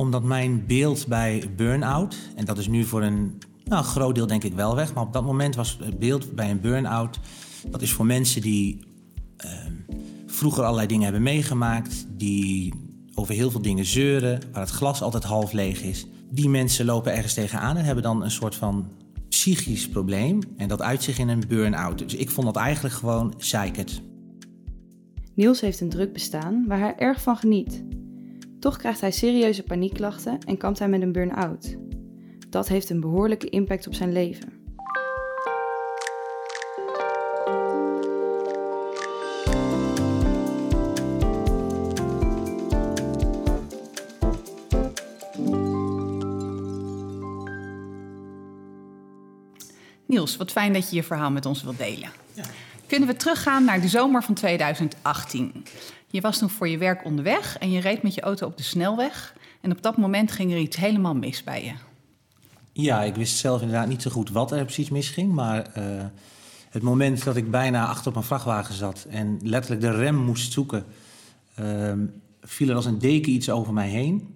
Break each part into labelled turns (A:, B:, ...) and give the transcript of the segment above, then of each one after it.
A: Omdat mijn beeld bij burn-out, en dat is nu voor een nou, groot deel denk ik wel weg, maar op dat moment was het beeld bij een burn-out, dat is voor mensen die ehm, vroeger allerlei dingen hebben meegemaakt, die over heel veel dingen zeuren, waar het glas altijd half leeg is. Die mensen lopen ergens tegenaan en hebben dan een soort van psychisch probleem. En dat uit zich in een burn-out. Dus ik vond dat eigenlijk gewoon zeikert.
B: Niels heeft een druk bestaan waar hij erg van geniet. Toch krijgt hij serieuze paniekklachten en kampt hij met een burn-out. Dat heeft een behoorlijke impact op zijn leven.
C: Niels, wat fijn dat je je verhaal met ons wilt delen. Ja. Kunnen we teruggaan naar de zomer van 2018? Je was toen voor je werk onderweg en je reed met je auto op de snelweg. En op dat moment ging er iets helemaal mis bij je.
A: Ja, ik wist zelf inderdaad niet zo goed wat er precies misging. Maar uh, het moment dat ik bijna achter op een vrachtwagen zat en letterlijk de rem moest zoeken, uh, viel er als een deken iets over mij heen.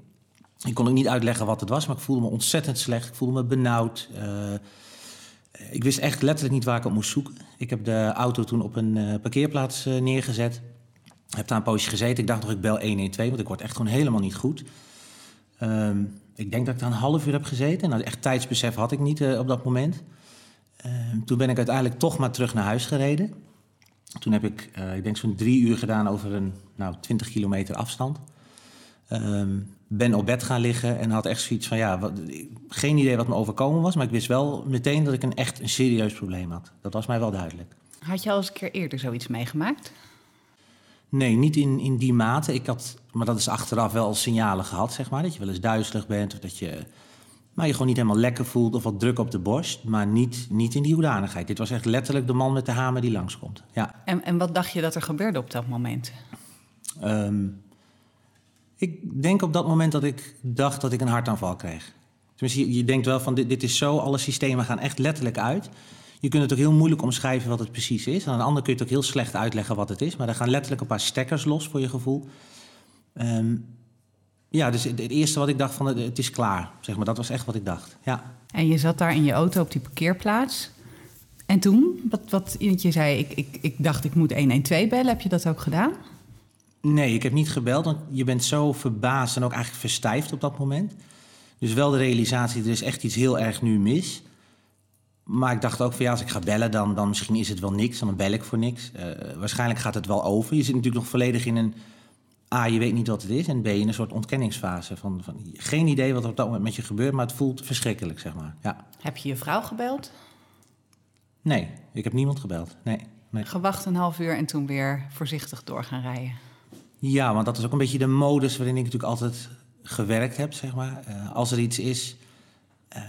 A: Ik kon ook niet uitleggen wat het was, maar ik voelde me ontzettend slecht. Ik voelde me benauwd. Uh, ik wist echt letterlijk niet waar ik op moest zoeken. Ik heb de auto toen op een uh, parkeerplaats uh, neergezet. Heb daar een poosje gezeten. Ik dacht nog, ik bel 112, want ik word echt gewoon helemaal niet goed. Um, ik denk dat ik daar een half uur heb gezeten. Nou, echt tijdsbesef had ik niet uh, op dat moment. Um, toen ben ik uiteindelijk toch maar terug naar huis gereden. Toen heb ik, ik denk zo'n drie uur gedaan over een nou, 20 kilometer afstand. Um, ben op bed gaan liggen en had echt zoiets van ja, wat, geen idee wat me overkomen was, maar ik wist wel meteen dat ik een echt een serieus probleem had. Dat was mij wel duidelijk.
C: Had je al eens een keer eerder zoiets meegemaakt?
A: Nee, niet in, in die mate. Ik had, maar dat is achteraf wel signalen gehad, zeg maar. Dat je wel eens duizelig bent of dat je, maar je gewoon niet helemaal lekker voelt of wat druk op de borst. Maar niet, niet in die hoedanigheid. Dit was echt letterlijk de man met de hamer die langskomt. Ja.
C: En, en wat dacht je dat er gebeurde op dat moment?
A: Um, ik denk op dat moment dat ik dacht dat ik een hartaanval kreeg. Je, je denkt wel van dit, dit is zo, alle systemen gaan echt letterlijk uit. Je kunt het ook heel moeilijk omschrijven wat het precies is. Aan de andere kun je het ook heel slecht uitleggen wat het is. Maar er gaan letterlijk een paar stekkers los voor je gevoel. Um, ja, dus het, het, eerste wat ik dacht van het, is klaar. Zeg maar, dat was echt wat ik dacht. Ja.
C: En je zat daar in je auto op die parkeerplaats. En toen, wat, wat je zei, ik, ik, ik dacht ik moet 112 bellen. Heb je dat ook gedaan?
A: Nee, ik heb niet gebeld, want je bent zo verbaasd en ook eigenlijk verstijfd op dat moment. Dus wel de realisatie, er is echt iets heel erg nu mis. Maar ik dacht ook van ja, als ik ga bellen, dan, dan misschien is het wel niks. Dan bel ik voor niks. Uh, waarschijnlijk gaat het wel over. Je zit natuurlijk nog volledig in een... A, je weet niet wat het is. En B, in een soort ontkenningsfase. Van, van, geen idee wat er op dat moment met je gebeurt, maar het voelt verschrikkelijk, zeg maar. Ja.
C: Heb je je vrouw gebeld?
A: Nee, ik heb niemand gebeld. Nee, nee.
C: Gewacht een half uur en toen weer voorzichtig door gaan rijden.
A: Ja, want dat is ook een beetje de modus waarin ik natuurlijk altijd gewerkt heb, zeg maar. Uh, als er iets is, uh,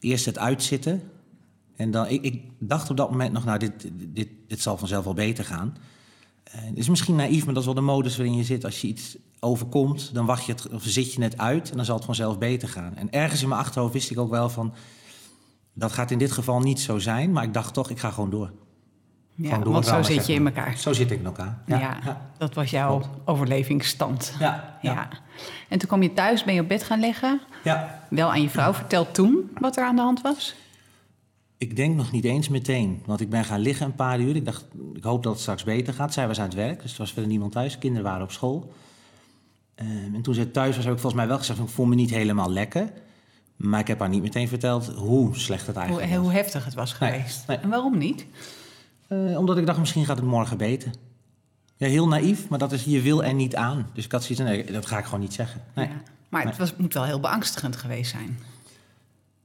A: eerst het uitzitten. En dan, ik, ik, dacht op dat moment nog, nou, dit, dit, dit zal vanzelf wel beter gaan. Uh, het is misschien naïef, maar dat is wel de modus waarin je zit. Als je iets overkomt, dan wacht je het, of zit je het uit en dan zal het vanzelf beter gaan. En ergens in mijn achterhoofd wist ik ook wel van, dat gaat in dit geval niet zo zijn. Maar ik dacht toch, ik ga gewoon door.
C: Ja, want zo zit je in elkaar.
A: Zo zit ik in elkaar.
C: Ja, ja, dat was jouw Klopt. overlevingsstand.
A: Ja, ja.
C: ja. En toen kwam je thuis, ben je op bed gaan liggen.
A: Ja.
C: Wel aan je vrouw verteld toen wat er aan de hand was?
A: Ik denk nog niet eens meteen. Want ik ben gaan liggen een paar uur. Ik dacht, ik hoop dat het straks beter gaat. Zij was aan het werk, dus er was verder niemand thuis. Kinderen waren op school. Um, en toen ze thuis was, heb ik volgens mij wel gezegd... ik voel me niet helemaal lekker. Maar ik heb haar niet meteen verteld hoe slecht het eigenlijk
C: hoe,
A: was.
C: Hoe heftig het was geweest. Nee, nee. En waarom niet?
A: Uh, omdat ik dacht, misschien gaat het morgen beter. Ja, heel naïef, maar dat is je wil er niet aan. Dus ik had zoiets nee, dat ga ik gewoon niet zeggen. Nee. Ja,
C: maar het was, moet wel heel beangstigend geweest zijn.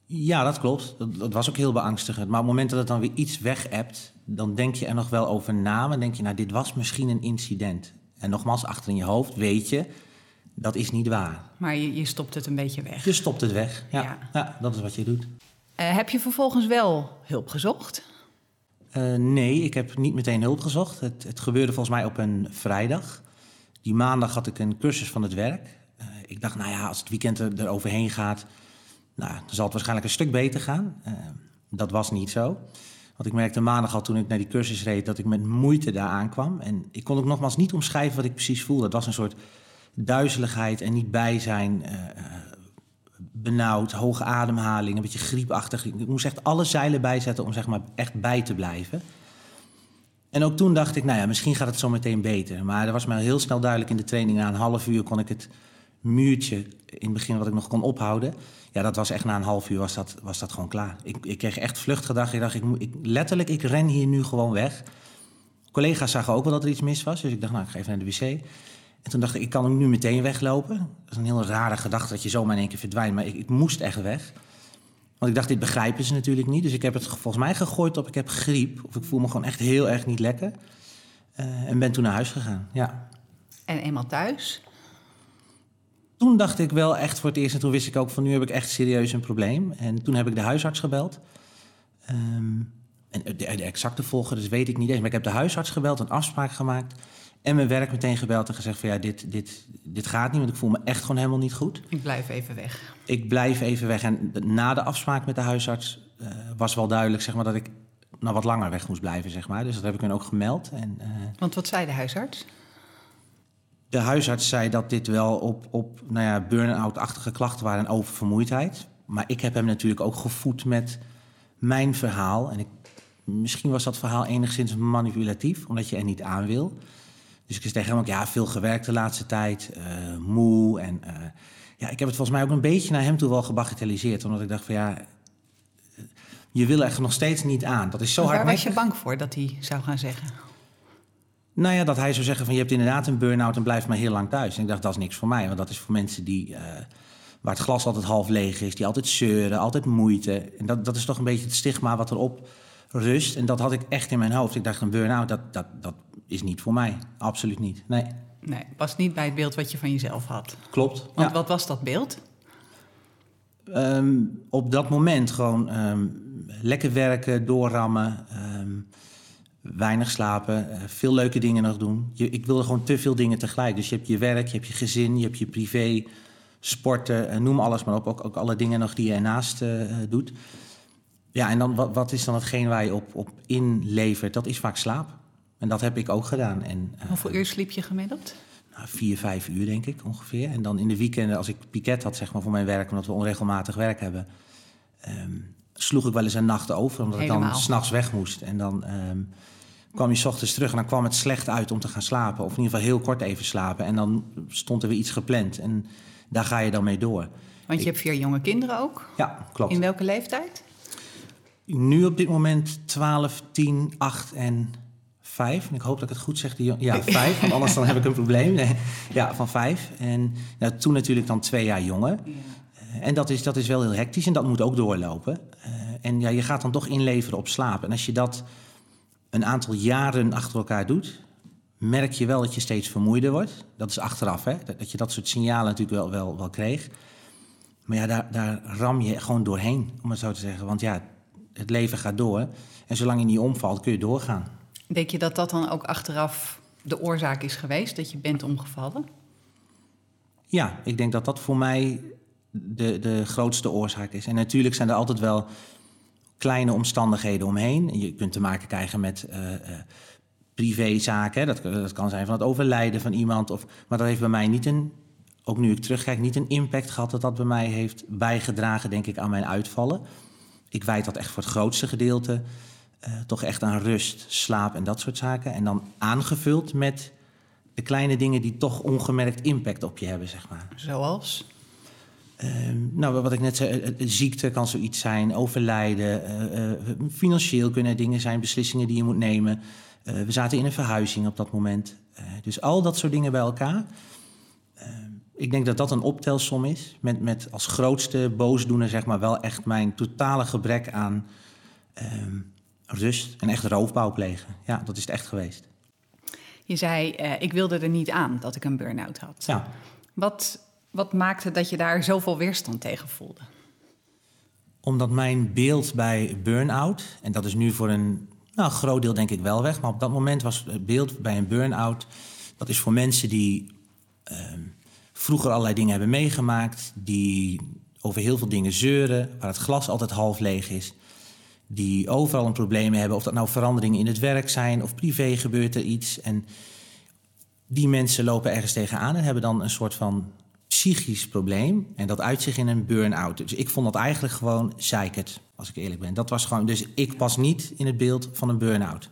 A: Ja, dat klopt. Dat, dat, was ook heel beangstigend. Maar op het moment dat het dan weer iets weg hebt, dan denk je er nog wel over na. Dan denk je, nou, dit was misschien een incident. En nogmaals, achter in je hoofd weet je, dat is niet waar.
C: Maar je, je stopt het een beetje weg.
A: Je stopt het weg, ja. ja. ja dat is wat je doet.
C: Uh, heb je vervolgens wel hulp gezocht?
A: Uh, nee, ik heb niet meteen hulp gezocht. Het, het, gebeurde volgens mij op een vrijdag. Die maandag had ik een cursus van het werk. Uh, ik dacht, nou ja, als het weekend er, er overheen gaat, nou, dan zal het waarschijnlijk een stuk beter gaan. Uh, dat was niet zo. Want ik merkte maandag al toen ik naar die cursus reed dat ik met moeite daar aankwam. En ik kon ook nogmaals niet omschrijven wat ik precies voelde. Het was een soort duizeligheid en niet bij zijn, benauwd, hoge ademhaling, een beetje griepachtig. Ik moest echt alle zeilen bijzetten om zeg maar echt bij te blijven. En ook toen dacht ik, nou ja, misschien gaat het zo meteen beter. Maar er was mij heel snel duidelijk in de training, na een half uur kon ik het muurtje in het begin wat ik nog kon ophouden. Ja, dat was echt na een half uur was dat, was dat gewoon klaar. Ik, ik kreeg echt vluchtgedachten. Ik dacht, ik, ik, letterlijk, ik ren hier nu gewoon weg. Collega's zagen ook wel dat er iets mis was. Dus ik dacht, nou, ik ga even naar de wc. En toen dacht ik, ik kan hem nu meteen weglopen. Dat is een heel rare gedachte dat je zomaar in één keer verdwijnt. Maar ik, ik moest echt weg. Want ik dacht, dit begrijpen ze natuurlijk niet. Dus ik heb het volgens mij gegooid op ik heb griep. Of ik voel me gewoon echt heel erg niet lekker. Uh, en ben toen naar huis gegaan, ja.
C: En eenmaal thuis?
A: Toen dacht ik wel echt voor het eerst... en toen wist ik ook van nu heb ik echt serieus een probleem. En toen heb ik de huisarts gebeld. Um, en de, de exacte volgorde weet ik niet eens. Maar ik heb de huisarts gebeld, een afspraak gemaakt... En mijn werk meteen gebeld en gezegd van ja, dit, dit, dit gaat niet, want ik voel me echt gewoon helemaal niet goed.
C: Ik blijf even weg.
A: Ik blijf even weg. En na de afspraak met de huisarts uh, was wel duidelijk zeg maar, dat ik nou wat langer weg moest blijven. Zeg maar. Dus dat heb ik hun ook gemeld. En, uh,
C: want wat zei de huisarts?
A: De huisarts zei dat dit wel op, op nou ja, burn-out-achtige klachten waren en oververmoeidheid. Maar ik heb hem natuurlijk ook gevoed met mijn verhaal. En ik, misschien was dat verhaal enigszins manipulatief, omdat je er niet aan wil. Dus ik zei tegen hem ook, ja, veel gewerkt de laatste tijd, uh, moe. En uh, ja, ik heb het volgens mij ook een beetje naar hem toe wel gebagatelliseerd. Omdat ik dacht van ja, je wil er nog steeds niet aan. Dat is zo hard.
C: Waar was je bang voor dat hij zou gaan zeggen?
A: Nou ja, dat hij zou zeggen van je hebt inderdaad een burn-out en blijf maar heel lang thuis. En ik dacht, dat is niks voor mij. Want dat is voor mensen die, uh, waar het glas altijd half leeg is, die altijd zeuren, altijd moeite. En dat, dat is toch een beetje het stigma wat erop rust. En dat had ik echt in mijn hoofd. Ik dacht, een burn-out, dat, dat, dat is niet voor mij. Absoluut niet. Nee.
C: Nee, past niet bij het beeld wat je van jezelf had.
A: Klopt.
C: Want ja. wat was dat beeld?
A: Um, op dat moment gewoon um, lekker werken, doorrammen, um, weinig slapen, uh, veel leuke dingen nog doen. Je, ik wilde gewoon te veel dingen tegelijk. Dus je hebt je werk, je hebt je gezin, je hebt je privé, sporten, uh, noem alles maar op. Ook, ook alle dingen nog die je ernaast uh, doet. Ja, en dan wat, wat is dan hetgeen waar je op, op inlevert? Dat is vaak slaap. En dat heb ik ook gedaan. En,
C: uh, Hoeveel uur sliep je gemiddeld?
A: Nou, vier, vijf uur denk ik ongeveer. En dan in de weekenden, als ik piket had zeg maar, voor mijn werk, omdat we onregelmatig werk hebben, um, sloeg ik wel eens een nacht over, omdat Helemaal. ik dan s'nachts weg moest. En dan um, kwam je s ochtends terug en dan kwam het slecht uit om te gaan slapen. Of in ieder geval heel kort even slapen. En dan stond er weer iets gepland. En daar ga je dan mee door.
C: Want je ik, hebt vier jonge kinderen ook?
A: Ja, klopt.
C: In welke leeftijd?
A: Nu op dit moment 12, 10, 8 en vijf. En ik hoop dat ik het goed zeg. Die, ja, vijf, want anders dan heb ik een probleem. Nee, ja, van vijf. En nou, toen natuurlijk dan twee jaar jonger. Ja. Uh, en dat is, dat is wel heel hectisch en dat moet ook doorlopen. Uh, en ja, je gaat dan toch inleveren op slaap. En als je dat een aantal jaren achter elkaar doet... merk je wel dat je steeds vermoeider wordt. Dat is achteraf, hè? Dat, dat je dat soort signalen natuurlijk wel, wel, wel kreeg. Maar ja, daar, daar ram je gewoon doorheen, om het zo te zeggen. Want ja, het leven gaat door. En zolang je niet omvalt, kun je doorgaan.
C: Denk je dat dat dan ook achteraf de oorzaak is geweest, dat je bent omgevallen?
A: Ja, ik denk dat dat voor mij de, de grootste oorzaak is. En natuurlijk zijn er altijd wel kleine omstandigheden omheen. Je kunt te maken krijgen met uh, uh, privézaken. Dat, dat kan zijn van het overlijden van iemand. Of, maar dat heeft bij mij niet een, ook nu ik terugkijk, niet een impact gehad dat dat bij mij heeft bijgedragen, denk ik, aan mijn uitvallen. Ik wijd dat echt voor het grootste gedeelte uh, toch echt aan rust, slaap en dat soort zaken. En dan aangevuld met de kleine dingen die toch ongemerkt impact op je hebben, zeg maar.
C: Zoals?
A: Uh, nou, wat ik net zei, ziekte kan zoiets zijn, overlijden. Uh, financieel kunnen er dingen zijn, beslissingen die je moet nemen. we zaten in een verhuizing op dat moment. dus al dat soort dingen bij elkaar. Ik denk dat dat een optelsom is. Met, met als grootste boosdoener, zeg maar, wel echt mijn totale gebrek aan ehm, rust en echt roofbouw plegen. Ja, dat is het echt geweest.
C: Je zei, uh, ik wilde er niet aan dat ik een burn-out had.
A: Ja.
C: Wat, wat maakte dat je daar zoveel weerstand tegen voelde?
A: Omdat mijn beeld bij burn-out, en dat is nu voor een nou, groot deel denk ik wel weg, maar op dat moment was het beeld bij een burn-out, dat is voor mensen die uh, vroeger allerlei dingen hebben meegemaakt, die over heel veel dingen zeuren, waar het glas altijd half leeg is die overal een probleem hebben. Of dat nou veranderingen in het werk zijn of privé gebeurt er iets. En die mensen lopen ergens tegenaan en hebben dan een soort van psychisch probleem en dat uit zich in een burn-out. Dus ik vond dat eigenlijk gewoon zeikert, als ik eerlijk ben. Dat was gewoon, dus ik pas niet in het beeld van een burn-out.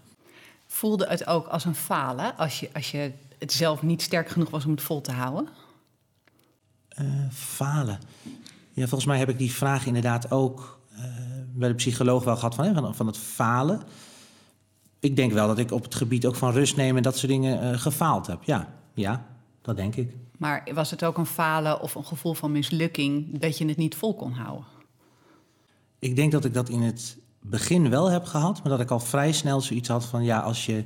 C: Voelde het ook als een falen als je, als je het zelf niet sterk genoeg was om het vol te houden?
A: Uh, falen. Ja, volgens mij heb ik die vraag inderdaad ook uh, bij de psycholoog wel gehad van, hè, van, van het falen. Ik denk wel dat ik op het gebied ook van rust nemen en dat soort dingen uh, gefaald heb. Ja, ja, dat denk ik.
C: Maar was het ook een falen of een gevoel van mislukking dat je het niet vol kon houden?
A: Ik denk dat ik dat in het begin wel heb gehad, maar dat ik al vrij snel zoiets had van ja, als je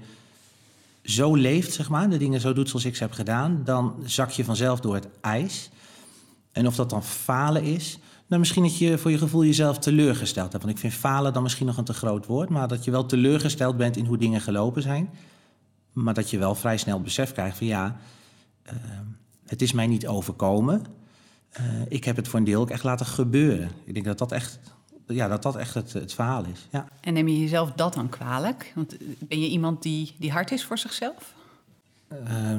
A: zo leeft, zeg maar, de dingen zo doet zoals ik ze heb gedaan, dan zak je vanzelf door het ijs. En of dat dan falen is, nou misschien dat je voor je gevoel jezelf teleurgesteld hebt. Want ik vind falen dan misschien nog een te groot woord, maar dat je wel teleurgesteld bent in hoe dingen gelopen zijn. Maar dat je wel vrij snel besef krijgt van ja, uh, het is mij niet overkomen. Uh, ik heb het voor een deel ook echt laten gebeuren. Ik denk dat dat echt, ja, dat dat echt het, het verhaal is. Ja.
C: En neem je jezelf dat dan kwalijk? Want ben je iemand die, die hard is voor zichzelf?
A: Uh,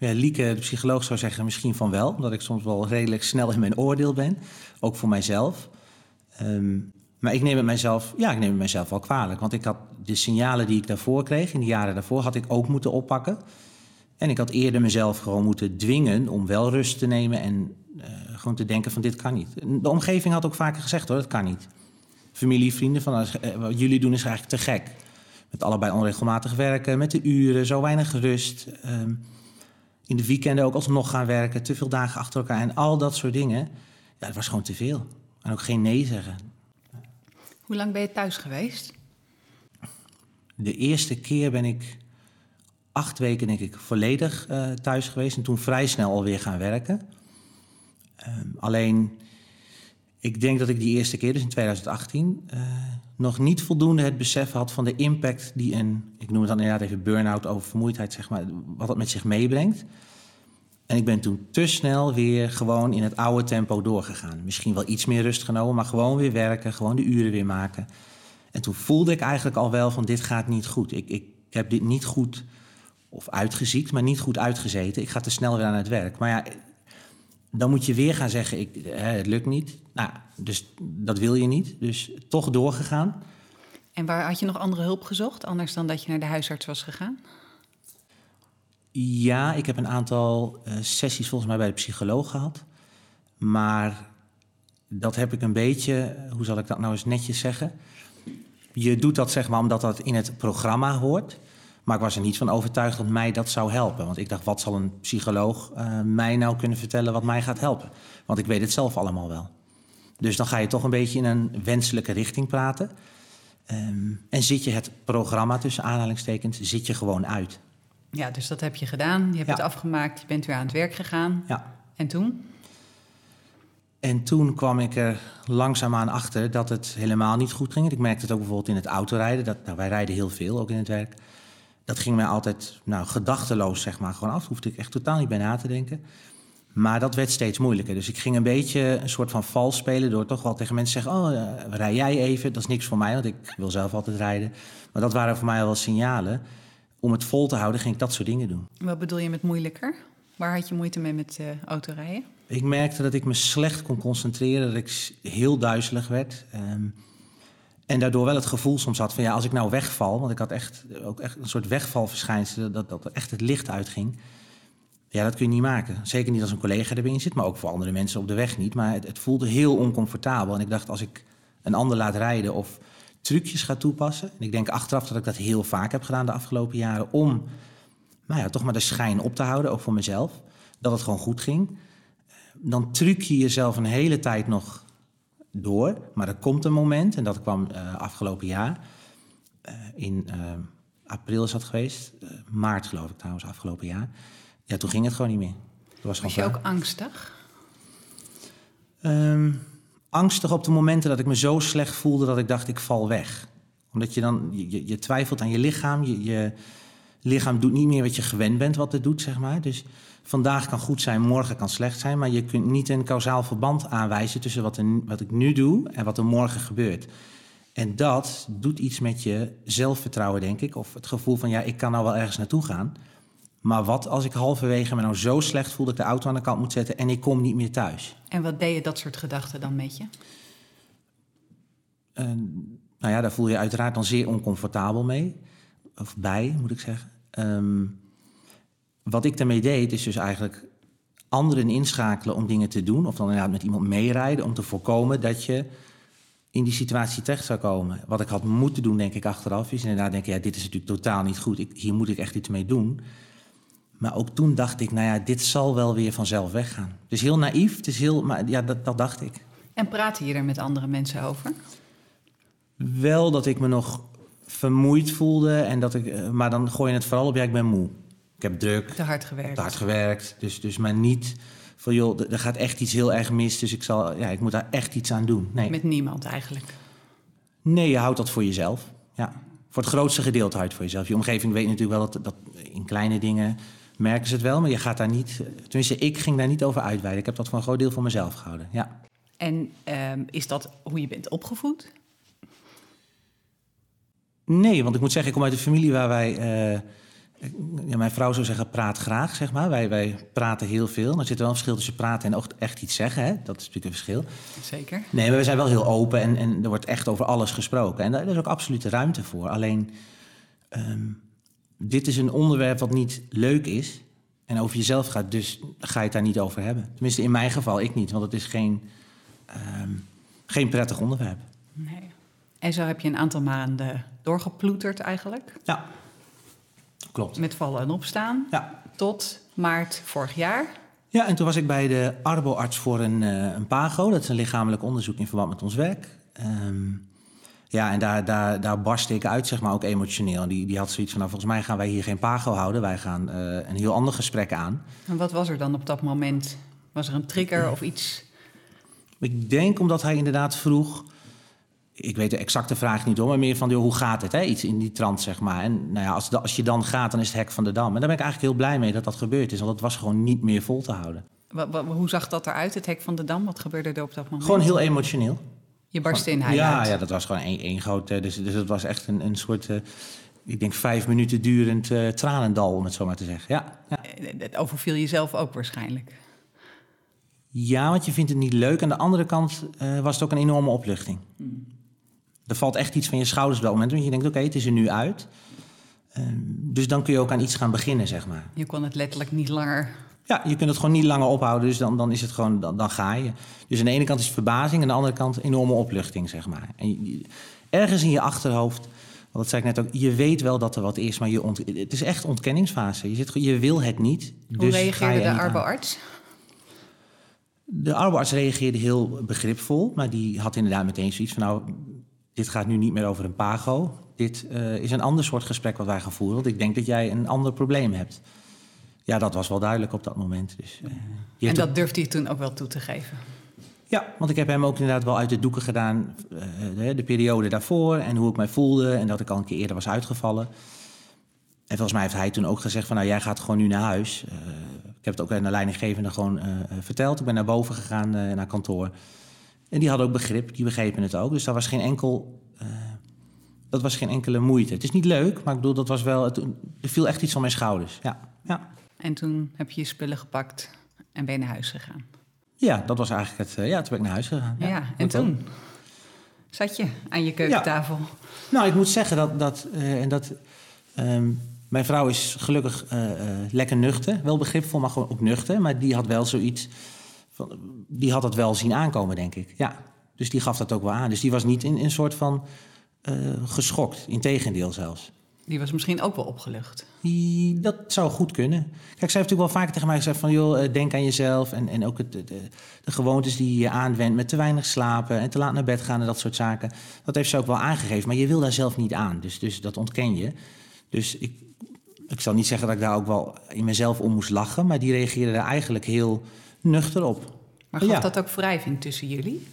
A: ja, Lieke, de psycholoog, zou zeggen misschien van wel. Omdat ik soms wel redelijk snel in mijn oordeel ben. Ook voor mijzelf. Um, maar ik neem het mijzelf, ja, ik neem het mijzelf wel kwalijk. Want ik had de signalen die ik daarvoor kreeg, in de jaren daarvoor, had ik ook moeten oppakken. En ik had eerder mezelf gewoon moeten dwingen om wel rust te nemen en uh, gewoon te denken van dit kan niet. De omgeving had ook vaker gezegd hoor, dat kan niet. Familie, vrienden, van, uh, wat jullie doen is eigenlijk te gek. Met allebei onregelmatig werken, met de uren, zo weinig rust. Um, in de weekenden ook alsnog gaan werken, te veel dagen achter elkaar en al dat soort dingen. Ja, dat was gewoon te veel. En ook geen nee zeggen.
C: Hoe lang ben je thuis geweest?
A: De eerste keer ben ik acht weken, denk ik, volledig uh, thuis geweest. En toen vrij snel alweer gaan werken. Um, alleen, ik denk dat ik die eerste keer, dus in 2018, uh, nog niet voldoende het besef had van de impact die een, ik noem het dan inderdaad even burn-out vermoeidheid, zeg maar, wat dat met zich meebrengt. En ik ben toen te snel weer gewoon in het oude tempo doorgegaan. Misschien wel iets meer rust genomen, maar gewoon weer werken, gewoon de uren weer maken. En toen voelde ik eigenlijk al wel van dit gaat niet goed. Ik, ik heb dit niet goed of uitgeziekt, maar niet goed uitgezeten. Ik ga te snel weer aan het werk. Maar ja, dan moet je weer gaan zeggen, ik, hè, het lukt niet. Nou, dus dat wil je niet. Dus toch doorgegaan.
C: En waar had je nog andere hulp gezocht, anders dan dat je naar de huisarts was gegaan?
A: Ja, ik heb een aantal uh, sessies volgens mij bij de psycholoog gehad. Maar dat heb ik een beetje, hoe zal ik dat nou eens netjes zeggen? Je doet dat zeg maar omdat dat in het programma hoort. Maar ik was er niet van overtuigd dat mij dat zou helpen. Want ik dacht, wat zal een psycholoog uh, mij nou kunnen vertellen wat mij gaat helpen? Want ik weet het zelf allemaal wel. Dus dan ga je toch een beetje in een wenselijke richting praten. Um, en zit je het programma tussen aanhalingstekens, zit je gewoon uit.
C: Ja, dus dat heb je gedaan. Je hebt ja. het afgemaakt, je bent weer aan het werk gegaan.
A: Ja.
C: En toen?
A: En toen kwam ik er langzaamaan achter dat het helemaal niet goed ging. Ik merkte het ook bijvoorbeeld in het autorijden. Dat, nou, wij rijden heel veel, ook in het werk. Dat ging mij altijd nou, gedachteloos zeg maar, gewoon af. Hoefde ik echt totaal niet bij na te denken. Maar dat werd steeds moeilijker. Dus ik ging een beetje een soort van vals spelen... door toch wel tegen mensen te zeggen... oh, uh, rij jij even, dat is niks voor mij... want ik wil zelf altijd rijden. Maar dat waren voor mij wel signalen. Om het vol te houden ging ik dat soort dingen doen.
C: Wat bedoel je met moeilijker? Waar had je moeite mee met uh, autorijden?
A: Ik merkte dat ik me slecht kon concentreren... dat ik heel duizelig werd... Um, en daardoor wel het gevoel soms had van ja, als ik nou wegval, want ik had echt ook echt een soort wegvalverschijnsel, dat, dat echt het licht uitging. Ja, dat kun je niet maken. Zeker niet als een collega erbij zit, maar ook voor andere mensen op de weg niet. Maar het, het voelde heel oncomfortabel. En ik dacht, als ik een ander laat rijden of trucjes ga toepassen. En ik denk achteraf dat ik dat heel vaak heb gedaan de afgelopen jaren. Om nou ja, toch maar de schijn op te houden, ook voor mezelf. Dat het gewoon goed ging. Dan truc je jezelf een hele tijd nog door. Maar er komt een moment, en dat kwam uh, afgelopen jaar. Uh, in uh, april is dat geweest. maart geloof ik trouwens, afgelopen jaar. Ja, toen ging het gewoon niet meer.
C: was, was je ook angstig?
A: Um, angstig op de momenten dat ik me zo slecht voelde dat ik dacht ik val weg. Omdat je dan, je, je twijfelt aan je lichaam. Je, je, lichaam doet niet meer wat je gewend bent wat het doet, zeg maar. Dus vandaag kan goed zijn, morgen kan slecht zijn. Maar je kunt niet een kausaal verband aanwijzen tussen wat, er, wat ik nu doe en wat er morgen gebeurt. En dat doet iets met je zelfvertrouwen, denk ik. Of het gevoel van, ja, ik kan nou wel ergens naartoe gaan. Maar wat als ik halverwege me nou zo slecht voel dat ik de auto aan de kant moet zetten en ik kom niet meer thuis?
C: En wat deed je dat soort gedachten dan met je?
A: Uh, nou ja, daar voel je uiteraard dan zeer oncomfortabel mee. Of bij, moet ik zeggen. Um, wat ik daarmee deed, is dus eigenlijk anderen inschakelen om dingen te doen. Of dan inderdaad met iemand meerijden om te voorkomen dat je in die situatie terecht zou komen. Wat ik had moeten doen, denk ik, achteraf, is inderdaad denken... ja, dit is natuurlijk totaal niet goed, ik, hier moet ik echt iets mee doen. Maar ook toen dacht ik, nou ja, dit zal wel weer vanzelf weggaan. Dus heel naïef, het is heel, maar ja, dat, dat dacht ik.
C: En praatte je er met andere mensen over?
A: Wel dat ik me nog vermoeid voelde, en dat ik, eh, maar dan gooi je het vooral op, ja, ik ben moe. Ik heb druk.
C: Te hard gewerkt.
A: Te hard gewerkt. Dus, dus maar niet van joh, er gaat echt iets heel erg mis. Dus ik, zal, ja, ik moet daar echt iets aan doen. Nee.
C: Met niemand eigenlijk?
A: Nee, je houdt dat voor jezelf. Ja. Voor het grootste gedeelte houdt voor jezelf. Je omgeving weet natuurlijk wel dat, dat in kleine dingen merken ze het wel. Maar je gaat daar niet... Tenminste, ik ging daar niet over uitweiden. Ik heb dat voor een groot deel voor mezelf gehouden. Ja.
C: En um, is dat hoe je bent opgevoed?
A: Nee, want ik moet zeggen, ik kom uit een familie waar wij... Uh, ja, mijn vrouw zou zeggen, praat graag, zeg maar. Wij, wij praten heel veel. Er zit wel een verschil tussen praten en ook echt iets zeggen. Hè? Dat is natuurlijk een verschil.
C: Zeker.
A: Nee, maar we zijn wel heel open en, en er wordt echt over alles gesproken. En daar is ook absoluut ruimte voor. Alleen, um, dit is een onderwerp wat niet leuk is en over jezelf gaat. Dus ga je het daar niet over hebben. Tenminste, in mijn geval, ik niet. Want het is geen, um, geen prettig onderwerp.
C: Nee. En zo heb je een aantal maanden doorgeploeterd eigenlijk?
A: Ja. Klopt.
C: Met vallen en opstaan.
A: Ja.
C: Tot maart vorig jaar.
A: Ja, en toen was ik bij de arboarts voor een, uh, een PAGO. Dat is een lichamelijk onderzoek in verband met ons werk. Um, ja, en daar, daar, daar barstte ik uit, zeg maar, ook emotioneel. Die, die had zoiets van, nou, volgens mij gaan wij hier geen PAGO houden. Wij gaan uh, een heel ander gesprek aan.
C: En wat was er dan op dat moment? Was er een trigger of iets?
A: Ik denk omdat hij inderdaad vroeg ik weet de exacte vraag niet hoor, maar meer van joh, hoe gaat het? Hè? Iets in die trant, zeg maar. En nou ja, als, als je dan gaat, dan is het hek van de dam. En daar ben ik eigenlijk heel blij mee dat dat gebeurd is, want het was gewoon niet meer vol te houden.
C: hoe zag dat eruit, het hek van de dam? Wat gebeurde er op dat moment?
A: Gewoon heel emotioneel.
C: Je barstte in hij
A: ja, ja, dat was gewoon één, één groot... Dus, dus het was echt een, een soort... Uh, ik denk vijf minuten durend uh, tranendal, om het zo maar te zeggen. Ja, ja.
C: Het overviel jezelf ook waarschijnlijk.
A: Ja, want je vindt het niet leuk. Aan de andere kant uh, was het ook een enorme opluchting. Hmm. Er valt echt iets van je schouders op dat moment. Want je denkt, oké, okay, het is er nu uit. Uh, dus dan kun je ook aan iets gaan beginnen, zeg maar.
C: Je kon het letterlijk niet langer...
A: Ja, je kunt het gewoon niet langer ophouden. Dus dan, dan is het gewoon, dan, dan ga je. Dus aan de ene kant is het verbazing. Aan de andere kant enorme opluchting, zeg maar. En je, ergens in je achterhoofd... Want dat zei ik net ook, je weet wel dat er wat is, maar je ont, het is echt ontkenningsfase. Je, zit, je wil het niet.
C: Hoe dus reageerde de arboarts?
A: De arboarts reageerde heel begripvol, maar die had inderdaad meteen zoiets van... nou, dit gaat nu niet meer over een pago. Dit uh, is een ander soort gesprek wat wij gaan voeren. Want ik denk dat jij een ander probleem hebt. Ja, dat was wel duidelijk op dat moment. Dus,
C: uh, en dat durfde hij toen ook wel toe te geven?
A: Ja, want ik heb hem ook inderdaad wel uit de doeken gedaan. Uh, de, de, periode daarvoor en hoe ik mij voelde. En dat ik al een keer eerder was uitgevallen. En volgens mij heeft hij toen ook gezegd van... nou, jij gaat gewoon nu naar huis. ik heb het ook aan de leidinggevende gewoon verteld. Ik ben naar boven gegaan naar kantoor. En die hadden ook begrip, die begrepen het ook. Dus dat was geen enkel. Uh, dat was geen enkele moeite. Het is niet leuk, maar ik bedoel, dat was wel. Het, er viel echt iets van mijn schouders. Ja, ja.
C: En toen heb je je spullen gepakt en ben je naar huis gegaan.
A: Ja, dat was eigenlijk het. Uh, ja, toen ben ik naar huis gegaan.
C: Ja, ja en toen? Zat je aan je keukentafel? Ja.
A: Nou, ik moet zeggen dat. dat uh, en dat um, mijn vrouw is gelukkig lekker nuchter. Wel begripvol, maar gewoon ook nuchter. Maar die had wel zoiets die had dat wel zien aankomen, denk ik. Ja. Dus die gaf dat ook wel aan. Dus die was niet in een soort van uh, geschokt. Integendeel zelfs.
C: Die was misschien ook wel opgelucht.
A: Die, dat zou goed kunnen. Kijk, zij heeft natuurlijk wel vaker tegen mij gezegd van... joh, eh, denk aan jezelf en, en ook het, de, de, gewoontes die je aanwendt... met te weinig slapen en te laat naar bed gaan en dat soort zaken. Dat heeft ze ook wel aangegeven, maar je wil daar zelf niet aan. Dus, dus dat ontken je. Dus ik, ik zal niet zeggen dat ik daar ook wel in mezelf om moest lachen... maar die reageerde daar eigenlijk heel nuchter op.
C: Maar gaf dat ook wrijving tussen jullie?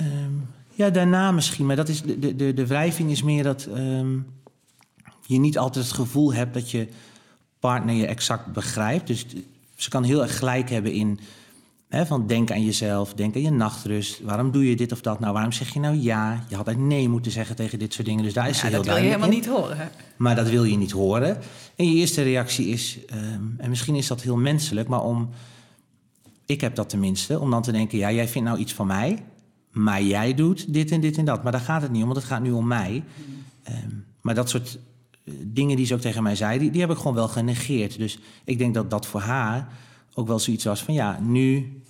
A: Um, ja, daarna misschien. Maar dat is, de, de, de wrijving is meer dat um, je niet altijd het gevoel hebt dat je partner je exact begrijpt. Dus ze kan heel erg gelijk hebben in van denk aan jezelf, denk aan je nachtrust. Waarom doe je dit of dat nou? Waarom zeg je nou ja? Je had eigenlijk nee moeten zeggen tegen dit soort dingen. Dus daar is
C: Ja,
A: ze heel
C: dat wil je
A: duidelijk
C: helemaal
A: in.
C: niet horen.
A: Maar dat wil je niet horen. En je eerste reactie is, ehm, en misschien is dat heel menselijk, maar om, ik heb dat tenminste, om dan te denken, ja, jij vindt nou iets van mij, maar jij doet dit en dit en dat. Maar daar gaat het niet om, want het gaat nu om mij. Ehm, maar dat soort eh, dingen die ze ook tegen mij zei, die, die heb ik gewoon wel genegeerd. Dus ik denk dat dat voor haar ook wel zoiets was van, ja, nu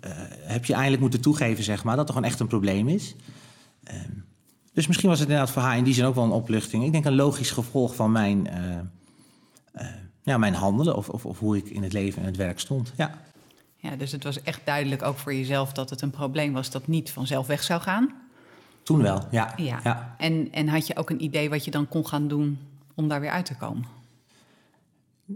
A: eh, heb je eindelijk moeten toegeven, zeg maar, dat er gewoon echt een probleem is. Ehm, dus misschien was het inderdaad voor haar in die zin ook wel een opluchting. Ik denk een logisch gevolg van mijn, eh, ja, mijn handelen of, of, of hoe ik in het leven en het werk stond. Ja.
C: Ja, dus het was echt duidelijk ook voor jezelf dat het een probleem was dat niet vanzelf weg zou gaan.
A: Toen wel, ja.
C: Ja.
A: ja.
C: En, en had je ook een idee wat je dan kon gaan doen om daar weer uit te komen?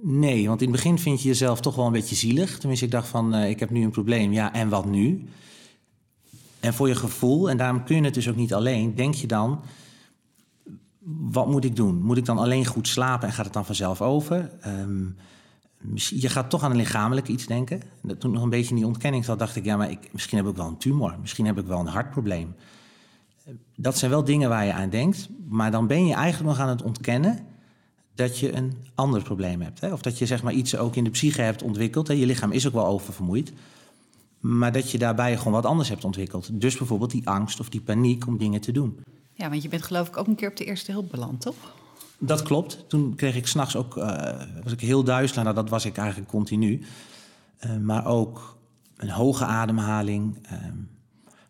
A: Nee, want in het begin vind je jezelf toch wel een beetje zielig. Tenminste, ik dacht van, eh, ik heb nu een probleem. Ja, en wat nu? En voor je gevoel, en daarom kun je het dus ook niet alleen, denk je dan, wat moet ik doen? Moet ik dan alleen goed slapen en gaat het dan vanzelf over? Misschien- je gaat toch aan een lichamelijk iets denken. Toen ik nog een beetje in die ontkenning zat, dacht ik, ja, maar ik, misschien heb ik wel een tumor. Misschien heb ik wel een hartprobleem. Dat zijn wel dingen waar je aan denkt, maar dan ben je eigenlijk nog aan het ontkennen dat je een ander probleem hebt. Hè? Of dat je zeg maar, iets ook in de psyche hebt ontwikkeld. Hè? Je lichaam is ook wel oververmoeid. Maar dat je daarbij gewoon wat anders hebt ontwikkeld. Dus bijvoorbeeld die angst of die paniek om dingen te doen.
C: Ja, want je bent geloof ik ook een keer op de eerste hulp beland, toch?
A: Dat klopt. Toen kreeg ik s'nachts ook, eh, was ik heel duizelig. Nou, dat was ik eigenlijk continu. Eh, maar ook een hoge ademhaling. Eh,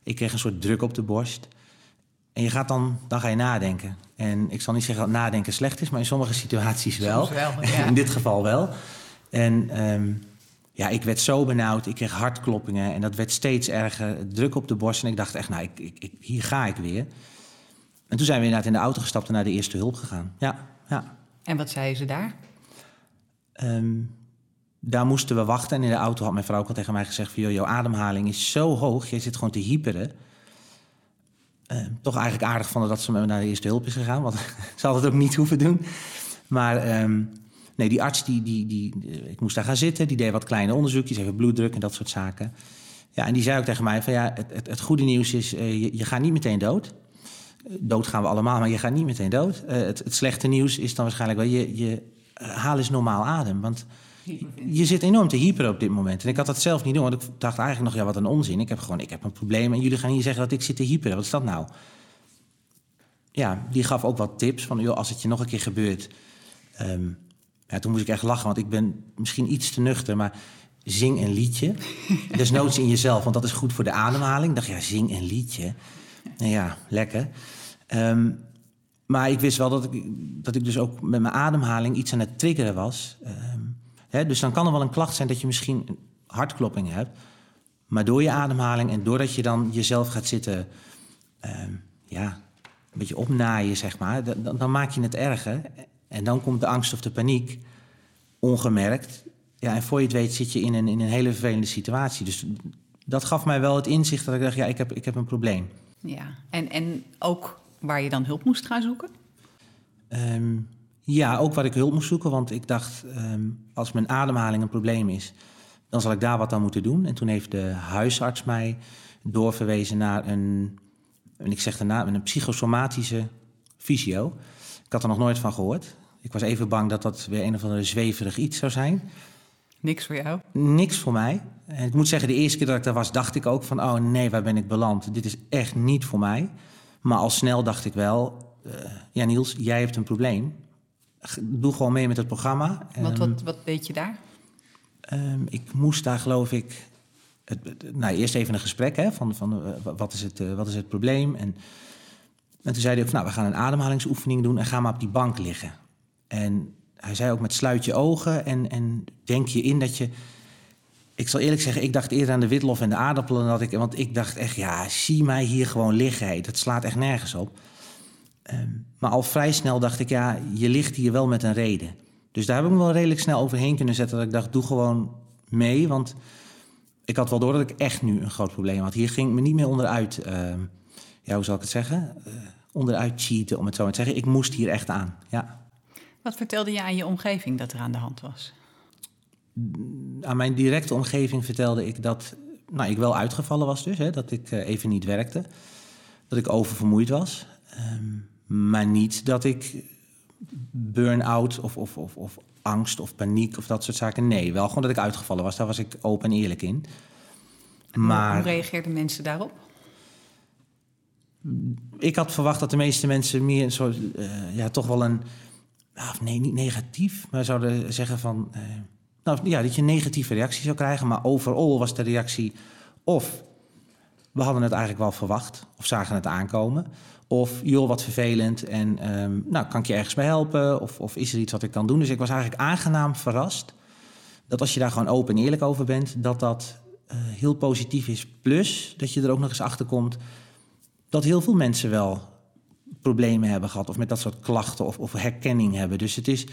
A: ik kreeg een soort druk op de borst. En je gaat dan, dan ga je nadenken. En ik zal niet zeggen dat nadenken slecht is, maar in sommige situaties wel.
C: Soms wel, ja.
A: In dit geval wel. En ehm, ja, ik werd zo benauwd. Ik kreeg hartkloppingen en dat werd steeds erger. Druk op de borst. En ik dacht echt, nou, ik, ik, ik- hier ga ik weer. En toen zijn we inderdaad in de auto gestapt en naar de eerste hulp gegaan. Ja, ja.
C: En wat zeiden ze daar?
A: Ehm, daar moesten we wachten. En in de auto had mijn vrouw ook al tegen mij gezegd... Van, joh, jouw ademhaling is zo hoog, je zit gewoon te hyperen. Ehm, toch eigenlijk aardig vonden dat ze me naar de eerste hulp is gegaan. Want ze had het ook niet hoeven doen. Maar ehm, nee, die arts, die, die, die, ik moest daar gaan zitten. Die deed wat kleine onderzoekjes, even bloeddruk en dat soort zaken. Ja, en die zei ook tegen mij van ja, het, het, het goede nieuws is... eh, je, je gaat niet meteen dood. Dood gaan we allemaal, maar je gaat niet meteen dood. Eh, het, het slechte nieuws is dan waarschijnlijk wel... je, je eh, haal eens normaal adem, want je zit enorm te hyper op dit moment. En ik had dat zelf niet doen, want ik dacht eigenlijk nog... ja, wat een onzin. Ik heb gewoon ik heb een probleem en jullie gaan hier zeggen dat ik zit te hyperen. Wat is dat nou? Ja, die gaf ook wat tips van... joh, als het je nog een keer gebeurt... ehm, ja, toen moest ik echt lachen, want ik ben misschien iets te nuchter... maar zing een liedje. Desnoods in jezelf, want dat is goed voor de ademhaling. Ik dacht, ja, zing een liedje. Ja, lekker. Ehm, maar ik wist wel dat ik, dat ik dus ook met mijn ademhaling iets aan het triggeren was. Ehm, hè, dus dan kan er wel een klacht zijn dat je misschien hartklopping hebt. Maar door je ademhaling en doordat je dan jezelf gaat zitten... ehm, ja, een beetje opnaaien, zeg maar... dan, dan maak je het erger. En dan komt de angst of de paniek ongemerkt. Ja, en voor je het weet zit je in een, in een hele vervelende situatie. Dus dat gaf mij wel het inzicht dat ik dacht... ja, ik heb, ik heb een probleem.
C: Ja, en, en ook waar je dan hulp moest gaan zoeken?
A: Ehm, ja, ook waar ik hulp moest zoeken. Want ik dacht, ehm, als mijn ademhaling een probleem is, dan zal ik daar wat aan moeten doen. En toen heeft de huisarts mij doorverwezen naar een, en ik zeg daarna, een psychosomatische fysio. Ik had er nog nooit van gehoord. Ik was even bang dat dat weer een of andere zweverig iets zou zijn.
C: Niks voor jou?
A: Niks voor mij. En ik moet zeggen, de eerste keer dat ik daar was, dacht ik ook van... oh nee, waar ben ik beland? Dit is echt niet voor mij. Maar al snel dacht ik wel... eh, ja, Niels, jij hebt een probleem. Doe gewoon mee met het programma.
C: Want
A: Ehm,
C: wat, wat deed je daar?
A: Ehm, ik moest daar geloof ik... Het, nou, eerst even een gesprek hè, van, van eh, wat, is het, eh, wat is het probleem. En, en toen zei hij ook, nou, we gaan een ademhalingsoefening doen... en ga maar op die bank liggen. En hij zei ook met sluit je ogen en, en denk je in dat je... Ik zal eerlijk zeggen, ik dacht eerder aan de witlof en de aardappelen... Dat ik, want ik dacht echt, ja, zie mij hier gewoon liggen. Dat slaat echt nergens op. Ehm, maar al vrij snel dacht ik, ja, je ligt hier wel met een reden. Dus daar heb ik me wel redelijk snel overheen kunnen zetten. Dat ik dacht, doe gewoon mee. Want ik had wel door dat ik echt nu een groot probleem had. Hier ging ik me niet meer onderuit, ehm, ja, hoe zal ik het zeggen? Eh, onderuit cheaten, om het zo maar te zeggen. Ik moest hier echt aan, ja.
C: Wat vertelde je aan je omgeving dat er aan de hand was?
A: aan mijn directe omgeving vertelde ik dat nou, ik wel uitgevallen was dus. Hè, dat ik eh, even niet werkte. Dat ik oververmoeid was. Ehm, maar niet dat ik burn-out of, of, of, of angst of paniek of dat soort zaken. Nee, wel gewoon dat ik uitgevallen was. Daar was ik open en eerlijk in.
C: Maar, hoe reageerden mensen daarop?
A: Ik had verwacht dat de meeste mensen meer een soort, uh, ja, toch wel een, nou, nee, niet negatief, maar zouden zeggen van, uh, nou ja, dat je een negatieve reactie zou krijgen. Maar overal was de reactie of we hadden het eigenlijk wel verwacht of zagen het aankomen. Of joh, wat vervelend en um, nou, kan ik je ergens bij helpen? Of, of is er iets wat ik kan doen? Dus ik was eigenlijk aangenaam verrast dat als je daar gewoon open en eerlijk over bent, dat dat uh, heel positief is. Plus dat je er ook nog eens achter komt dat heel veel mensen wel problemen hebben gehad of met dat soort klachten of, of herkenning hebben. Dus het is,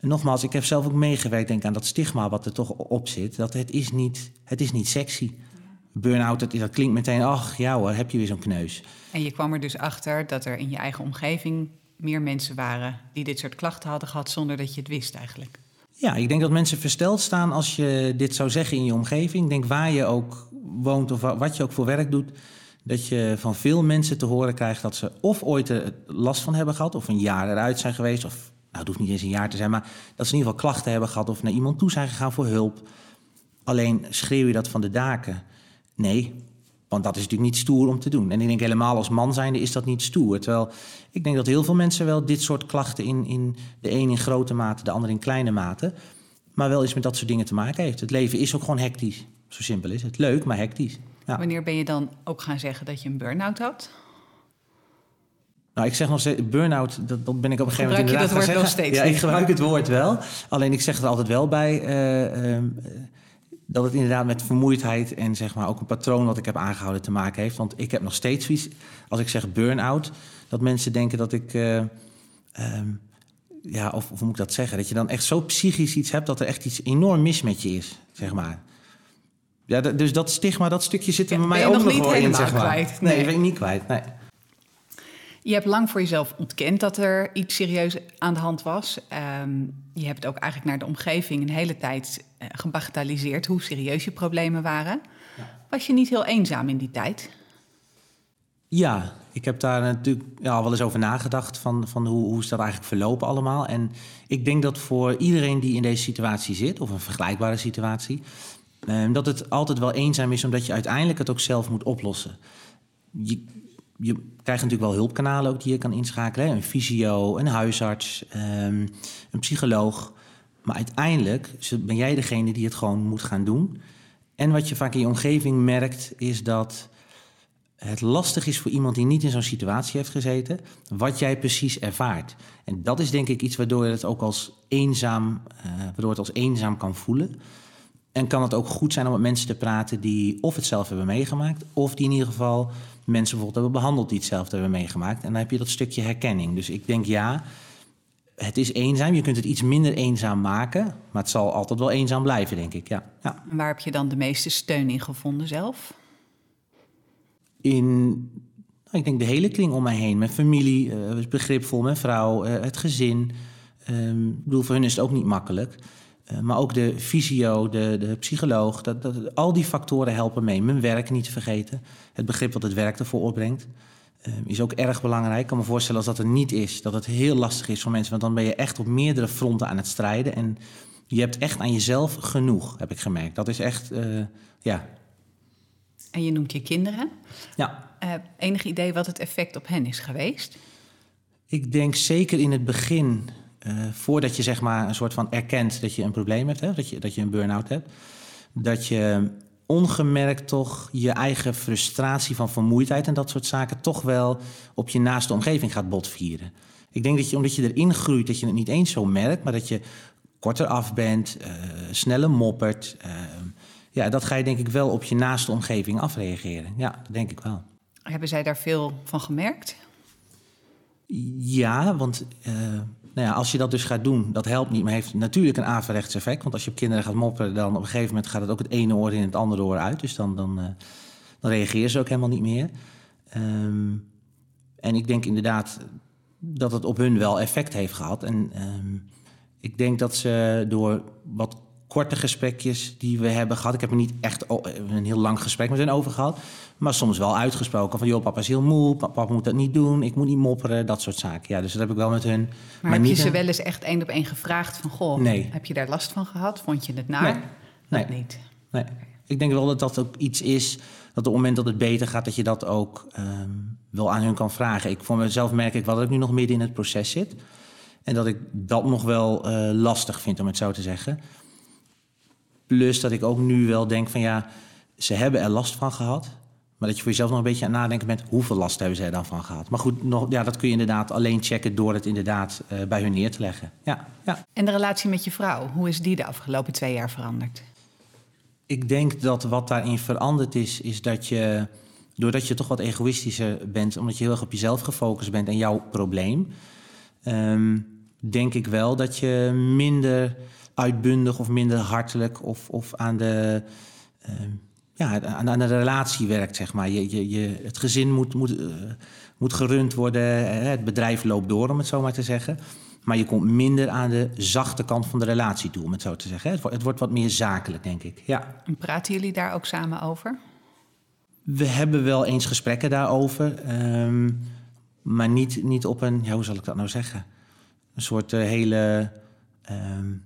A: nogmaals, ik heb zelf ook meegewerkt denk aan dat stigma wat er toch op zit. Dat het is niet, het is niet sexy. Burn-out, dat, dat klinkt meteen, ach ja hoor, heb je weer zo'n kneus.
C: En je kwam er dus achter dat er in je eigen omgeving meer mensen waren die dit soort klachten hadden gehad zonder dat je het wist eigenlijk.
A: Ja, ik denk dat mensen versteld staan als je dit zou zeggen in je omgeving. Ik denk waar je ook woont of wat je ook voor werk doet, dat je van veel mensen te horen krijgt dat ze of ooit er last van hebben gehad, of een jaar eruit zijn geweest, of nou, het hoeft niet eens een jaar te zijn, maar dat ze in ieder geval klachten hebben gehad of naar iemand toe zijn gegaan voor hulp. Alleen schreeuw je dat van de daken. Nee, want dat is natuurlijk niet stoer om te doen. En ik denk helemaal als man zijnde is dat niet stoer. Terwijl ik denk dat heel veel mensen wel dit soort klachten in, in de een in grote mate, de ander in kleine mate, maar wel eens met dat soort dingen te maken heeft. Het leven is ook gewoon hectisch. Zo simpel is het. Leuk, maar hectisch.
C: Ja. Wanneer ben je dan ook gaan zeggen dat je een burn-out had?
A: Nou, ik zeg nog steeds, burn-out, dat, dat ben ik op een gegeven
C: moment
A: inderdaad
C: je dat woord nog steeds?
A: Ja, ik gebruik het woord wel. Alleen ik zeg er altijd wel bij... Uh, uh, dat het inderdaad met vermoeidheid en zeg maar ook een patroon wat ik heb aangehouden te maken heeft. Want ik heb nog steeds zoiets, als ik zeg burn-out, dat mensen denken dat ik. Uh, um, ja, of, of, hoe moet ik dat zeggen? Dat je dan echt zo psychisch iets hebt dat er echt iets enorm mis met je is, zeg maar. Ja, dus dat stigma, dat stukje zit er bij mij ook nog,
C: niet
A: in, zeg
C: maar. Kwijt,
A: nee, nee ben ik niet kwijt. Nee.
C: Je hebt lang voor jezelf ontkend dat er iets serieus aan de hand was. Um, je hebt ook eigenlijk naar de omgeving een hele tijd uh, gebagatelliseerd hoe serieus je problemen waren. Ja. Was je niet heel eenzaam in die tijd?
A: Ja, ik heb daar natuurlijk ja, wel eens over nagedacht van, van hoe, hoe is dat eigenlijk verlopen allemaal. En ik denk dat voor iedereen die in deze situatie zit, of een vergelijkbare situatie, eh, dat het altijd wel eenzaam is, omdat je uiteindelijk het ook zelf moet oplossen. Je, je krijgt natuurlijk wel hulpkanalen ook die je kan inschakelen. Hè? Een fysio, een huisarts, um, een psycholoog. Maar uiteindelijk ben jij degene die het gewoon moet gaan doen. En wat je vaak in je omgeving merkt, is dat het lastig is voor iemand die niet in zo'n situatie heeft gezeten, wat jij precies ervaart. En dat is denk ik iets waardoor het ook als eenzaam, uh, waardoor het als eenzaam kan voelen. En kan het ook goed zijn om met mensen te praten die of het zelf hebben meegemaakt, of die in ieder geval mensen bijvoorbeeld hebben behandeld die hetzelfde hebben meegemaakt. En dan heb je dat stukje herkenning. Dus ik denk ja, het is eenzaam. Je kunt het iets minder eenzaam maken, maar het zal altijd wel eenzaam blijven, denk ik. Ja. ja.
C: Waar heb je dan de meeste steun in gevonden zelf?
A: In, nou, ik denk de hele kring om mij heen. Mijn familie, uh, begripvol, mijn vrouw, uh, het gezin. Um, ik bedoel, voor hun is het ook niet makkelijk. Uh, maar ook de fysio, de, de psycholoog, dat, dat, al die factoren helpen mee. Mijn werk niet te vergeten. Het begrip wat het werk ervoor opbrengt. Uh, is ook erg belangrijk. Ik kan me voorstellen als dat er niet is, dat het heel lastig is voor mensen. Want dan ben je echt op meerdere fronten aan het strijden. En je hebt echt aan jezelf genoeg, heb ik gemerkt. Dat is echt, uh, ja.
C: En je noemt je kinderen.
A: Ja.
C: enig idee wat het effect op hen is geweest?
A: Ik denk zeker in het begin voordat je zeg maar een soort van erkent dat je een probleem hebt, hè, dat, je, dat je een burn-out hebt, dat je ongemerkt toch je eigen frustratie van vermoeidheid en dat soort zaken toch wel op je naaste omgeving gaat botvieren. Ik denk dat je, omdat je erin groeit, dat je het niet eens zo merkt, maar dat je korter af bent, uh, sneller moppert. Uh, ja, dat ga je denk ik wel op je naaste omgeving afreageren. Ja, dat denk ik wel.
C: Hebben zij daar veel van gemerkt?
A: Ja, want nou ja, als je dat dus gaat doen, dat helpt niet, maar heeft natuurlijk een averechts effect. Want als je op kinderen gaat mopperen, dan op een gegeven moment gaat het ook het ene oor in het andere oor uit. Dus dan, dan, uh, dan reageren ze ook helemaal niet meer. Um, en ik denk inderdaad dat het op hun wel effect heeft gehad. En um, ik denk dat ze door wat korte gesprekjes die we hebben gehad. Ik heb er niet echt een heel lang gesprek met hen over gehad. Maar soms wel uitgesproken van... joh, papa is heel moe, papa moet dat niet doen... ik moet niet mopperen, dat soort zaken. Ja, dus dat heb ik wel met hun.
C: Maar, heb je ze wel eens echt één op één gevraagd van... goh, nee. heb je daar last van gehad? Vond je het naar?
A: Nee. nee. niet? Nee. Ik denk wel dat dat ook iets is... dat op het moment dat het beter gaat... dat je dat ook um, wel aan hun kan vragen. Ik, voor mezelf merk ik wel dat ik nu nog midden in het proces zit... En dat ik dat nog wel uh, lastig vind, om het zo te zeggen. Plus dat ik ook nu wel denk van ja, ze hebben er last van gehad. Maar dat je voor jezelf nog een beetje aan nadenken bent... hoeveel last hebben er dan van gehad? Maar goed, nog, ja, dat kun je inderdaad alleen checken... door het inderdaad uh, bij hun neer te leggen. Ja, ja.
C: En de relatie met je vrouw, hoe is die de afgelopen twee jaar veranderd?
A: Ik denk dat wat daarin veranderd is, is dat je... doordat je toch wat egoïstischer bent... omdat je heel erg op jezelf gefocust bent en jouw probleem... Um, denk ik wel dat je minder uitbundig of minder hartelijk of, of aan, de, uh, ja, aan, aan, de relatie werkt, zeg maar. Je, je, je, het gezin moet, moet, uh, moet gerund worden, het bedrijf loopt door, om het zo maar te zeggen. Maar je komt minder aan de zachte kant van de relatie toe, om het zo te zeggen. Het, het wordt wat meer zakelijk, denk ik. Ja.
C: En praten jullie daar ook samen over?
A: We hebben wel eens gesprekken daarover, um, maar niet, niet op een, ja, hoe zal ik dat nou zeggen? Een soort uh, hele um,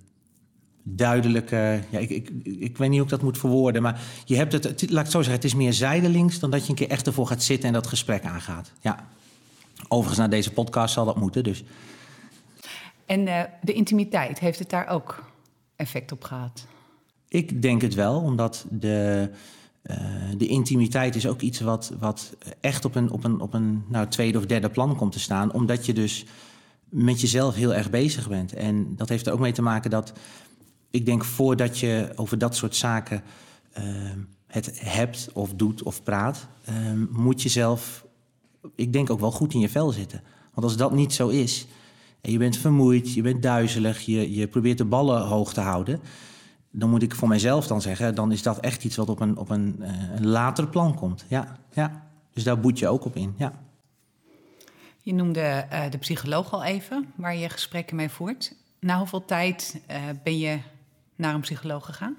A: duidelijke. Ja, ik, ik, ik weet niet hoe ik dat moet verwoorden. Maar je hebt het, het, laat ik zo zeggen, het is meer zijdelings dan dat je een keer echt ervoor gaat zitten en dat gesprek aangaat. Ja. Overigens, na deze podcast zal dat moeten. Dus.
C: En uh, de intimiteit, heeft het daar ook effect op gehad?
A: Ik denk het wel, omdat de, uh, de intimiteit is ook iets wat, wat echt op een, op een, op een nou, tweede of derde plan komt te staan. Omdat je dus met jezelf heel erg bezig bent. En dat heeft er ook mee te maken dat ik denk voordat je over dat soort zaken uh, het hebt of doet of praat, uh, moet je zelf, ik denk ook wel goed in je vel zitten. Want als dat niet zo is, en je bent vermoeid, je bent duizelig, je, je probeert de ballen hoog te houden, dan moet ik voor mijzelf dan zeggen, dan is dat echt iets wat op een, op een, een later plan komt. Ja, ja. Dus daar boet je ook op in. Ja.
C: Je noemde uh, de psycholoog al even, waar je gesprekken mee voert. Na hoeveel tijd uh, ben je naar een psycholoog gegaan?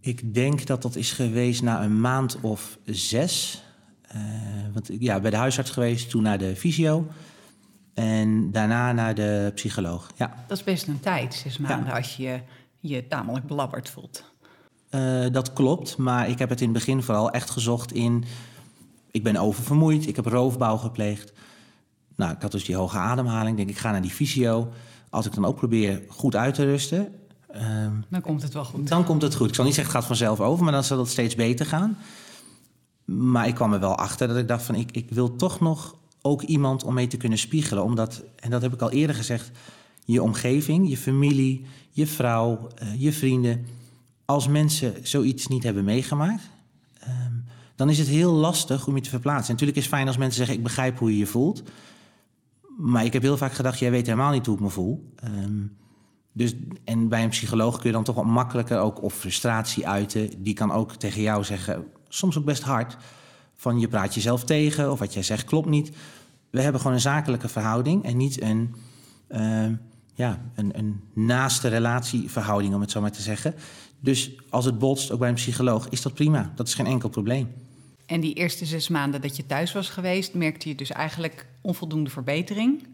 A: Ik denk dat dat is geweest na een maand of zes. Uh, want ja, bij de huisarts geweest, toen naar de fysio. En daarna naar de psycholoog. Ja.
C: Dat is best een tijd, zes maanden, als je je tamelijk belabberd voelt.
A: Uh, dat klopt, maar ik heb het in het begin vooral echt gezocht in... Ik ben oververmoeid, ik heb roofbouw gepleegd. Nou, ik had dus die hoge ademhaling. Ik denk, ik ga naar die fysio. Als ik dan ook probeer goed uit te rusten...
C: Um, dan komt het wel goed.
A: Dan komt het goed. Ik zal niet zeggen het gaat vanzelf over, maar dan zal het steeds beter gaan. Maar ik kwam er wel achter dat ik dacht van... ik, ik wil toch nog ook iemand om mee te kunnen spiegelen. Omdat, en dat heb ik al eerder gezegd... je omgeving, je familie, je vrouw, uh, je vrienden... als mensen zoiets niet hebben meegemaakt... Um, dan is het heel lastig om je te verplaatsen. En natuurlijk is het fijn als mensen zeggen... ik begrijp hoe je je voelt... Maar ik heb heel vaak gedacht, jij weet helemaal niet hoe ik me voel. Um, dus, en bij een psycholoog kun je dan toch wat makkelijker ook of frustratie uiten. Die kan ook tegen jou zeggen, soms ook best hard, van je praat jezelf tegen of wat jij zegt klopt niet. We hebben gewoon een zakelijke verhouding en niet een, uh, ja, een, een naaste relatieverhouding, om het zo maar te zeggen. Dus als het botst, ook bij een psycholoog, is dat prima. Dat is geen enkel probleem.
C: En die eerste zes maanden dat je thuis was geweest, merkte je dus eigenlijk onvoldoende verbetering?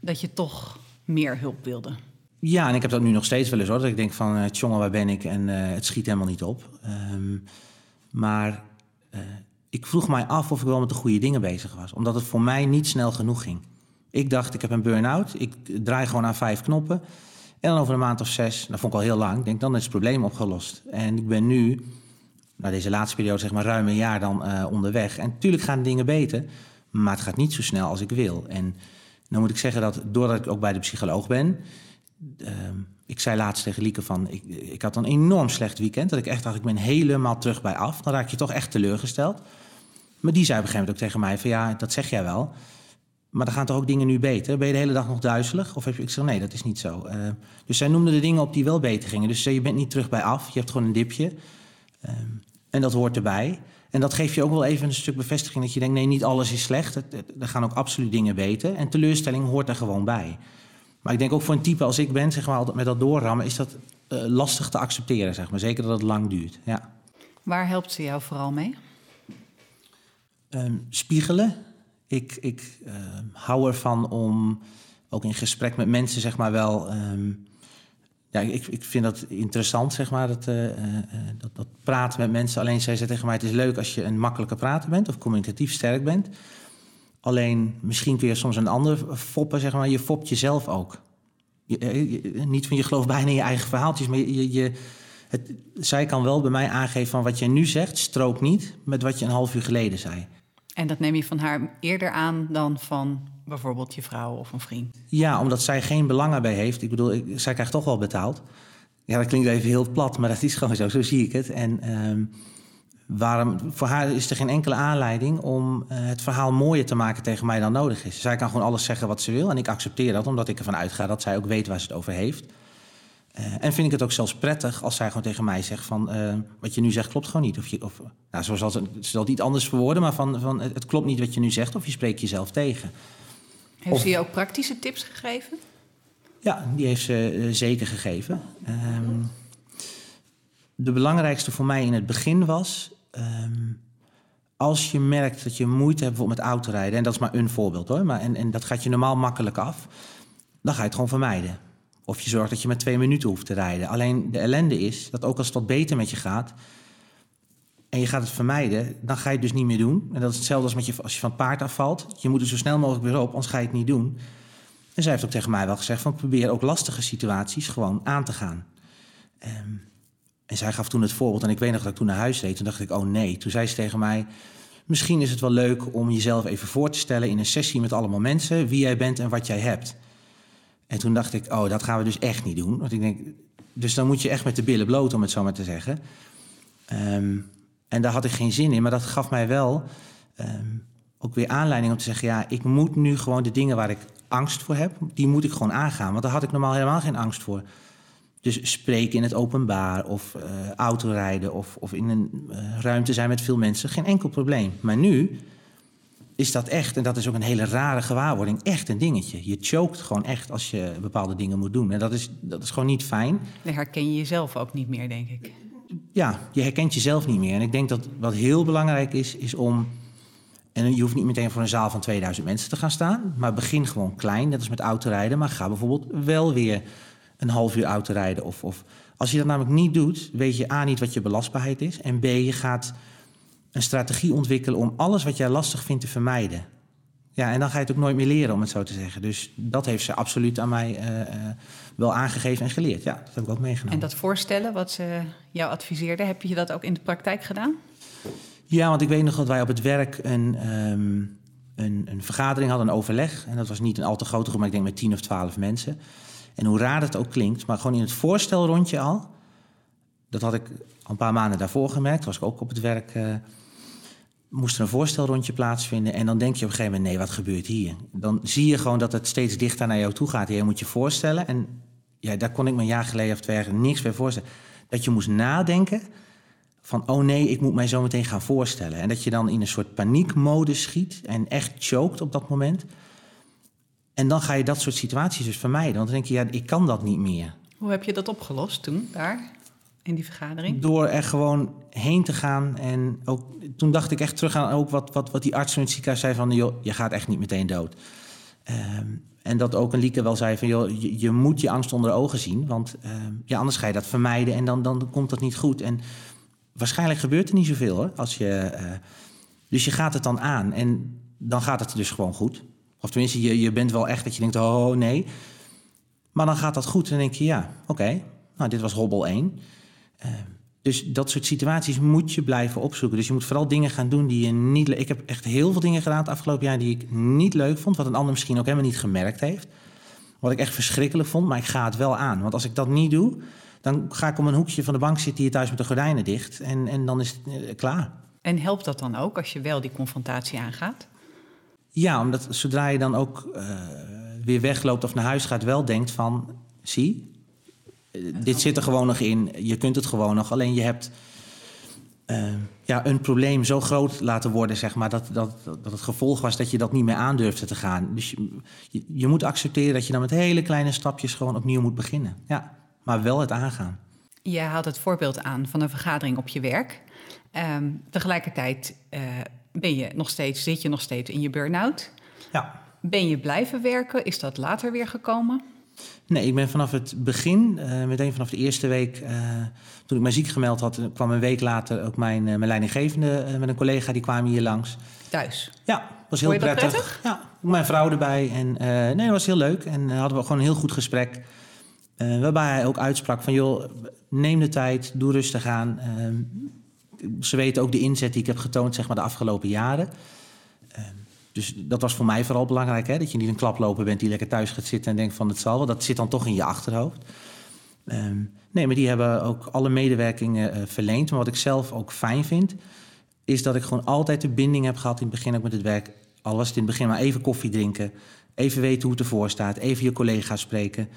C: Dat je toch meer hulp wilde?
A: Ja, en ik heb dat nu nog steeds wel eens hoor. Dat ik denk van, jongen, waar ben ik? En uh, het schiet helemaal niet op. Um, maar uh, ik vroeg mij af of ik wel met de goede dingen bezig was. Omdat het voor mij niet snel genoeg ging. Ik dacht, ik heb een burn-out. Ik draai gewoon aan vijf knoppen. En dan over een maand of zes, dat vond ik al heel lang, denk dan is het probleem opgelost. En ik ben nu, na deze laatste periode, zeg maar ruim een jaar dan onderweg. En natuurlijk gaan dingen beter, maar het gaat niet zo snel als ik wil. En dan moet ik zeggen dat doordat ik ook bij de psycholoog ben uh, ik zei laatst tegen Lieke van, ik, ik had een enorm slecht weekend. Dat ik echt dacht, ik ben helemaal terug bij af. Dan raak je toch echt teleurgesteld. Maar die zei op een gegeven moment ook tegen mij van, ja, dat zeg jij wel. Maar dan gaan toch ook dingen nu beter? Ben je de hele dag nog duizelig? Of heb je, ik zeg, nee, dat is niet zo. Uh, dus zij noemde de dingen op die wel beter gingen. Dus je bent niet terug bij af, je hebt gewoon een dipje. Uh, en dat hoort erbij. En dat geeft je ook wel even een stuk bevestiging dat je denkt, nee, niet alles is slecht. Er gaan ook absoluut dingen beter. En teleurstelling hoort er gewoon bij. Maar ik denk ook voor een type als ik ben, zeg maar, met dat doorrammen, is dat uh, lastig te accepteren, zeg maar. Zeker dat het lang duurt. Ja.
C: Waar helpt ze jou vooral mee?
A: Um, spiegelen. Ik, ik uh, hou ervan om ook in gesprek met mensen, zeg maar, wel. Um, ja, ik, ik vind dat interessant, zeg maar, dat, uh, dat, dat praten met mensen. Alleen zij zei tegen mij: het is leuk als je een makkelijke prater bent of communicatief sterk bent. Alleen misschien kun je soms een ander foppen, zeg maar. Je fopt jezelf ook. Je, niet van je gelooft bijna in je eigen verhaaltjes, maar je, je, het, zij kan wel bij mij aangeven van wat je nu zegt, strookt niet met wat je een half uur geleden zei.
C: En dat neem je van haar eerder aan dan van bijvoorbeeld je vrouw of een vriend?
A: Ja, omdat zij geen belang erbij heeft. Ik bedoel, ik, zij krijgt toch wel betaald. Ja, dat klinkt even heel plat, maar dat is gewoon zo. Zo zie ik het. En um, waarom, voor haar is er geen enkele aanleiding om uh, het verhaal mooier te maken tegen mij dan nodig is. Zij kan gewoon alles zeggen wat ze wil. En ik accepteer dat, omdat ik ervan uitga dat zij ook weet waar ze het over heeft. Uh, en vind ik het ook zelfs prettig als zij gewoon tegen mij zegt van... Uh, wat je nu zegt klopt gewoon niet. Of, je, of nou, zo zal ze, ze zal het niet anders verwoorden, maar van, van het klopt niet wat je nu zegt... of je spreekt jezelf tegen.
C: Heeft of, ze je ook praktische tips gegeven?
A: Ja, die heeft ze zeker gegeven. Um, de belangrijkste voor mij in het begin was... Um, als je merkt dat je moeite hebt met autorijden... en dat is maar een voorbeeld hoor, maar, en, en dat gaat je normaal makkelijk af... dan ga je het gewoon vermijden. Of je zorgt dat je met twee minuten hoeft te rijden. Alleen de ellende is dat ook als het wat beter met je gaat... en je gaat het vermijden, dan ga je het dus niet meer doen. En dat is hetzelfde als met je, als je van het paard afvalt. Je moet er zo snel mogelijk weer op, anders ga je het niet doen. En zij heeft ook tegen mij wel gezegd van... probeer ook lastige situaties gewoon aan te gaan. Um, en zij gaf toen het voorbeeld, en ik weet nog dat ik toen naar huis reed. Toen dacht ik, oh nee. Toen zei ze tegen mij, misschien is het wel leuk om jezelf even voor te stellen... in een sessie met allemaal mensen, wie jij bent en wat jij hebt. En toen dacht ik, oh, dat gaan we dus echt niet doen. Want ik denk, dus dan moet je echt met de billen bloot, om het zo maar te zeggen. Um, en daar had ik geen zin in, maar dat gaf mij wel um, ook weer aanleiding om te zeggen... ja, ik moet nu gewoon de dingen waar ik angst voor heb, die moet ik gewoon aangaan. Want daar had ik normaal helemaal geen angst voor. Dus spreken in het openbaar of uh, autorijden of, of in een uh, ruimte zijn met veel mensen, geen enkel probleem. Maar nu is dat echt, en dat is ook een hele rare gewaarwording, echt een dingetje. Je choked gewoon echt als je bepaalde dingen moet doen. En dat is, dat is gewoon niet fijn.
C: Dan herken je jezelf ook niet meer, denk ik.
A: Ja, je herkent jezelf niet meer. En ik denk dat wat heel belangrijk is, is om. En je hoeft niet meteen voor een zaal van 2000 mensen te gaan staan. Maar begin gewoon klein, net als met autorijden. Maar ga bijvoorbeeld wel weer een half uur autorijden. Of, of als je dat namelijk niet doet, weet je A niet wat je belastbaarheid is. En B, je gaat een strategie ontwikkelen om alles wat jij lastig vindt te vermijden. Ja, en dan ga je het ook nooit meer leren, om het zo te zeggen. Dus dat heeft ze absoluut aan mij uh, uh, wel aangegeven en geleerd. Ja, dat heb ik ook meegenomen.
C: En dat voorstellen wat ze jou adviseerde, heb je dat ook in de praktijk gedaan?
A: Ja, want ik weet nog dat wij op het werk een, um, een, een vergadering hadden, een overleg. En dat was niet een al te grote groep, maar ik denk met tien of twaalf mensen. En hoe raar het ook klinkt, maar gewoon in het voorstelrondje al. Dat had ik een paar maanden daarvoor gemerkt. Was ik ook op het werk. Uh, moest er een voorstelrondje plaatsvinden. En dan denk je op een gegeven moment: nee, wat gebeurt hier? Dan zie je gewoon dat het steeds dichter naar jou toe gaat. Je moet je voorstellen. En ja, daar kon ik me een jaar geleden of twee niks bij voorstellen. Dat je moest nadenken van, oh nee, ik moet mij zo meteen gaan voorstellen. En dat je dan in een soort paniekmodus schiet en echt choked op dat moment. En dan ga je dat soort situaties dus vermijden. Want dan denk je, ja, ik kan dat niet meer.
C: Hoe heb je dat opgelost toen, daar, in die vergadering?
A: Door er gewoon heen te gaan. En ook, toen dacht ik echt terug aan ook wat, wat, wat die arts in het ziekenhuis zei van... joh, je gaat echt niet meteen dood. Um, en dat ook een Lieke wel zei van, joh, je, je, moet je angst onder ogen zien. Want um, ja, anders ga je dat vermijden en dan, dan komt dat niet goed. En waarschijnlijk gebeurt er niet zoveel hoor. Als je, uh, dus je gaat het dan aan en dan gaat het dus gewoon goed. Of tenminste, je, je bent wel echt dat je denkt, oh nee. Maar dan gaat dat goed en denk je, ja, oké, nou dit was hobbel 1. Uh, dus dat soort situaties moet je blijven opzoeken. Dus je moet vooral dingen gaan doen die je niet... Ik heb echt heel veel dingen gedaan het afgelopen jaar die ik niet leuk vond. Wat een ander misschien ook helemaal niet gemerkt heeft. Wat ik echt verschrikkelijk vond, maar ik ga het wel aan. Want als ik dat niet doe, dan ga ik om een hoekje van de bank zitten hier thuis met de gordijnen dicht. En, en dan is het uh, klaar.
C: En helpt dat dan ook als je wel die confrontatie aangaat?
A: Ja, omdat zodra je dan ook uh, weer wegloopt of naar huis gaat, wel denkt van, zie, uh, dit zit er gewoon nog in, je kunt het gewoon nog. Alleen je hebt, eh, ja, een probleem zo groot laten worden, zeg maar, dat, dat, dat het gevolg was dat je dat niet meer aandurfde te gaan. Dus je, je, moet accepteren dat je dan met hele kleine stapjes gewoon opnieuw moet beginnen. Ja, maar wel het aangaan.
C: Je haalt het voorbeeld aan van een vergadering op je werk. Ehm, tegelijkertijd ben je nog steeds, zit je nog steeds in je burn-out.
A: Ja.
C: Ben je blijven werken? Is dat later weer gekomen?
A: Nee, ik ben vanaf het begin, uh, meteen vanaf de eerste week, uh, toen ik mij ziek gemeld had, kwam een week later ook mijn, uh, mijn leidinggevende met een collega, die kwamen hier langs.
C: Thuis?
A: Ja, was heel prettig.
C: prettig.
A: Ja, mijn vrouw erbij. En nee, dat was heel leuk. En hadden we gewoon een heel goed gesprek. waarbij hij ook uitsprak van, joh, neem de tijd, doe rustig aan. Ehm, ze weten ook de inzet die ik heb getoond zeg maar, de afgelopen jaren. Ehm, dus dat was voor mij vooral belangrijk. Hè? Dat je niet een klaploper bent die lekker thuis gaat zitten en denkt van het zal wel. Dat zit dan toch in je achterhoofd. Um, nee, maar die hebben ook alle medewerkingen uh, verleend. Maar wat ik zelf ook fijn vind, is dat ik gewoon altijd de binding heb gehad in het begin ook met het werk. Al was het in het begin maar even koffie drinken, even weten hoe het ervoor staat, even je collega's spreken.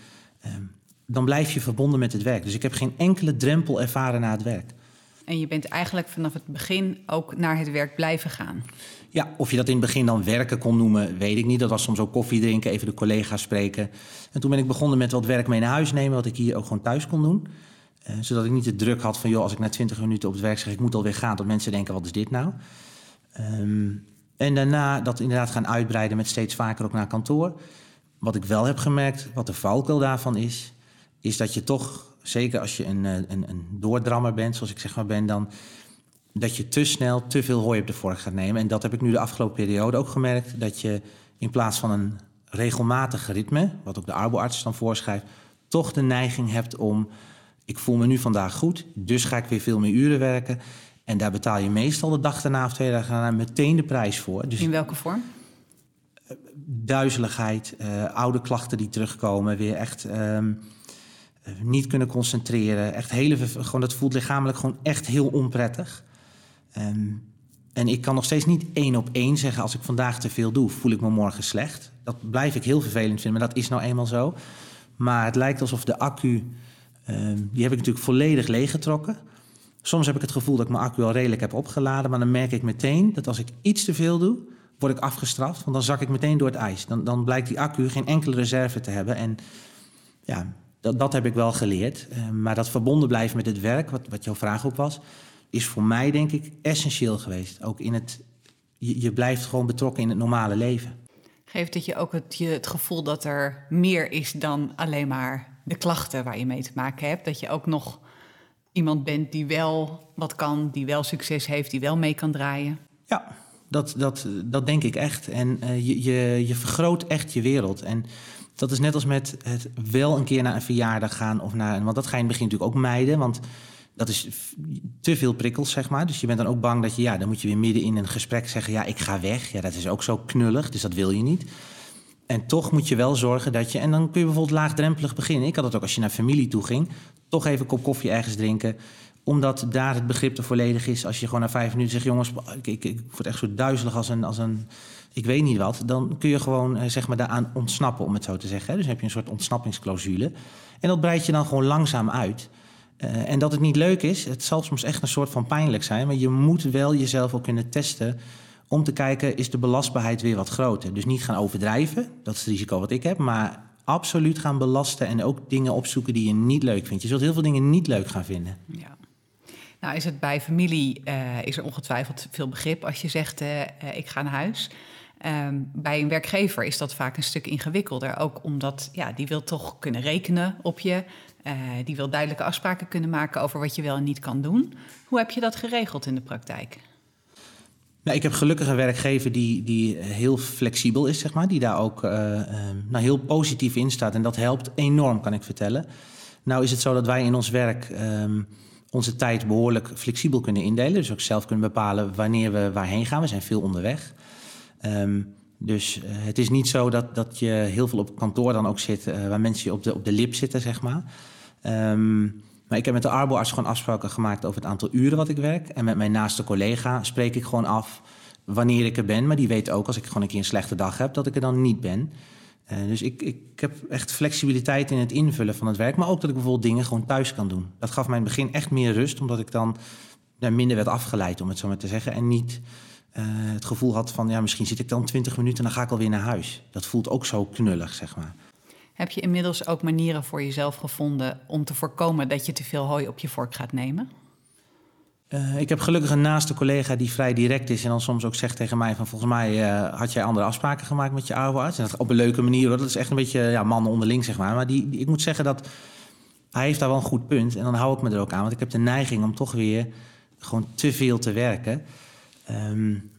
A: Um, dan blijf je verbonden met het werk. Dus ik heb geen enkele drempel ervaren na het werk.
C: En je bent eigenlijk vanaf het begin ook naar het werk blijven gaan.
A: Ja, of je dat in het begin dan werken kon noemen, weet ik niet. Dat was soms ook koffie drinken, even de collega's spreken. En toen ben ik begonnen met wat werk mee naar huis nemen, wat ik hier ook gewoon thuis kon doen. Uh, zodat ik niet de druk had van, joh, als ik na 20 minuten op het werk zeg, ik moet alweer gaan, dat mensen denken, wat is dit nou? Um, en daarna dat inderdaad gaan uitbreiden met steeds vaker ook naar kantoor. Wat ik wel heb gemerkt, wat de valkuil daarvan is, is dat je toch zeker als je een, een, een doordrammer bent, zoals ik zeg maar ben, dan dat je te snel te veel hooi op de vork gaat nemen. En dat heb ik nu de afgelopen periode ook gemerkt. Dat je in plaats van een regelmatig ritme, wat ook de arboarts dan voorschrijft, toch de neiging hebt om, ik voel me nu vandaag goed, dus ga ik weer veel meer uren werken. En daar betaal je meestal de dag daarna of twee dagen daarna meteen de prijs voor.
C: Dus in welke vorm?
A: Duizeligheid, uh, oude klachten die terugkomen, weer echt... Um, niet kunnen concentreren. Echt hele, gewoon, dat voelt lichamelijk gewoon echt heel onprettig. Um, en ik kan nog steeds niet één op één zeggen... als ik vandaag te veel doe, voel ik me morgen slecht. Dat blijf ik heel vervelend vinden, maar dat is nou eenmaal zo. Maar het lijkt alsof de accu... Um, die heb ik natuurlijk volledig leeggetrokken. Soms heb ik het gevoel dat ik mijn accu al redelijk heb opgeladen... maar dan merk ik meteen dat als ik iets te veel doe... word ik afgestraft, want dan zak ik meteen door het ijs. Dan, dan blijkt die accu geen enkele reserve te hebben. En ja, dat, dat heb ik wel geleerd. Uh, maar dat verbonden blijven met het werk, wat, wat jouw vraag ook was, is voor mij denk ik essentieel geweest. Ook in het, je, je blijft gewoon betrokken in het normale leven.
C: Geeft het je ook het, je het gevoel dat er meer is dan alleen maar de klachten waar je mee te maken hebt? Dat je ook nog iemand bent die wel wat kan, die wel succes heeft, die wel mee kan draaien?
A: Ja, dat, dat, dat denk ik echt. En uh, je, je, je vergroot echt je wereld. En dat is net als met het wel een keer naar een verjaardag gaan. Of naar, want dat ga je in het begin natuurlijk ook mijden. Want dat is te veel prikkels, zeg maar. Dus je bent dan ook bang dat je, ja, dan moet je weer midden in een gesprek zeggen: ja, ik ga weg. Ja, dat is ook zo knullig, dus dat wil je niet. En toch moet je wel zorgen dat je. En dan kun je bijvoorbeeld laagdrempelig beginnen. Ik had het ook als je naar familie toe ging. Toch even een kop koffie ergens drinken. Omdat daar het begrip er volledig is. Als je gewoon na vijf minuten zegt: jongens, ik, ik, ik word echt zo duizelig als een. Als een ik weet niet wat, dan kun je gewoon eh, zeg maar daaraan ontsnappen, om het zo te zeggen. Dus heb je een soort ontsnappingsclausule. En dat breid je dan gewoon langzaam uit. Uh, en dat het niet leuk is, het zal soms echt een soort van pijnlijk zijn, maar je moet wel jezelf ook kunnen testen om te kijken, is de belastbaarheid weer wat groter? Dus niet gaan overdrijven, dat is het risico wat ik heb, maar absoluut gaan belasten en ook dingen opzoeken die je niet leuk vindt. Je zult heel veel dingen niet leuk gaan vinden.
C: Ja. Nou is het bij familie, uh, is er ongetwijfeld veel begrip als je zegt, ik ga naar huis. Um, bij een werkgever is dat vaak een stuk ingewikkelder. Ook omdat ja, die wil toch kunnen rekenen op je. Uh, die wil duidelijke afspraken kunnen maken over wat je wel en niet kan doen. Hoe heb je dat geregeld in de praktijk?
A: Nou, ik heb gelukkig een werkgever die, die heel flexibel is, zeg maar. Die daar ook uh, uh, nou, heel positief in staat. En dat helpt enorm, kan ik vertellen. Nou is het zo dat wij in ons werk um, onze tijd behoorlijk flexibel kunnen indelen. Dus ook zelf kunnen bepalen wanneer we waarheen gaan. We zijn veel onderweg. Um, dus uh, het is niet zo dat, dat je heel veel op kantoor dan ook zit, uh, waar mensen je op de, op de lip zitten, zeg maar. Um, maar ik heb met de arboarts gewoon afspraken gemaakt over het aantal uren wat ik werk. En met mijn naaste collega spreek ik gewoon af wanneer ik er ben. Maar die weet ook als ik gewoon een keer een slechte dag heb, dat ik er dan niet ben. Uh, dus ik, ik heb echt flexibiliteit in het invullen van het werk. Maar ook dat ik bijvoorbeeld dingen gewoon thuis kan doen. Dat gaf mij in het begin echt meer rust, omdat ik dan minder werd afgeleid, om het zo maar te zeggen. En niet eh, het gevoel had van, ja, misschien zit ik dan 20 minuten en dan ga ik alweer naar huis. Dat voelt ook zo knullig, zeg maar.
C: Heb je inmiddels ook manieren voor jezelf gevonden om te voorkomen dat je te veel hooi op je vork gaat nemen?
A: Uh, ik heb gelukkig een naaste collega die vrij direct is en dan soms ook zegt tegen mij van volgens mij uh, had jij andere afspraken gemaakt met je oude arts. En dat op een leuke manier, hoor. dat is echt een beetje ja, mannen onderling zeg maar. Maar die, die, ik moet zeggen dat hij heeft daar wel een goed punt en dan hou ik me er ook aan. Want ik heb de neiging om toch weer gewoon te veel te werken. Um,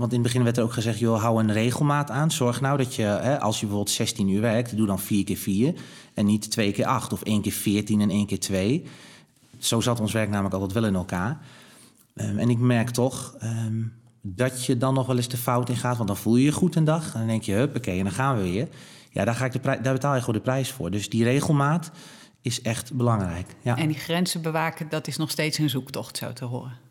A: want in het begin werd er ook gezegd, joh, hou een regelmaat aan. Zorg nou dat je, hè, als je bijvoorbeeld 16 uur werkt, doe dan 4 keer 4 en niet 2 keer 8 of 1 keer 14 en 1 keer 2. Zo zat ons werk namelijk altijd wel in elkaar. Um, en ik merk toch um, dat je dan nog wel eens de fout in gaat, want dan voel je je goed een dag en dan denk je, huppakee, en dan gaan we weer. Ja, daar, ga ik de daar betaal je gewoon de prijs voor. Dus die regelmaat is echt belangrijk. Ja.
C: En die grenzen bewaken, dat is nog steeds een zoektocht, zo te horen.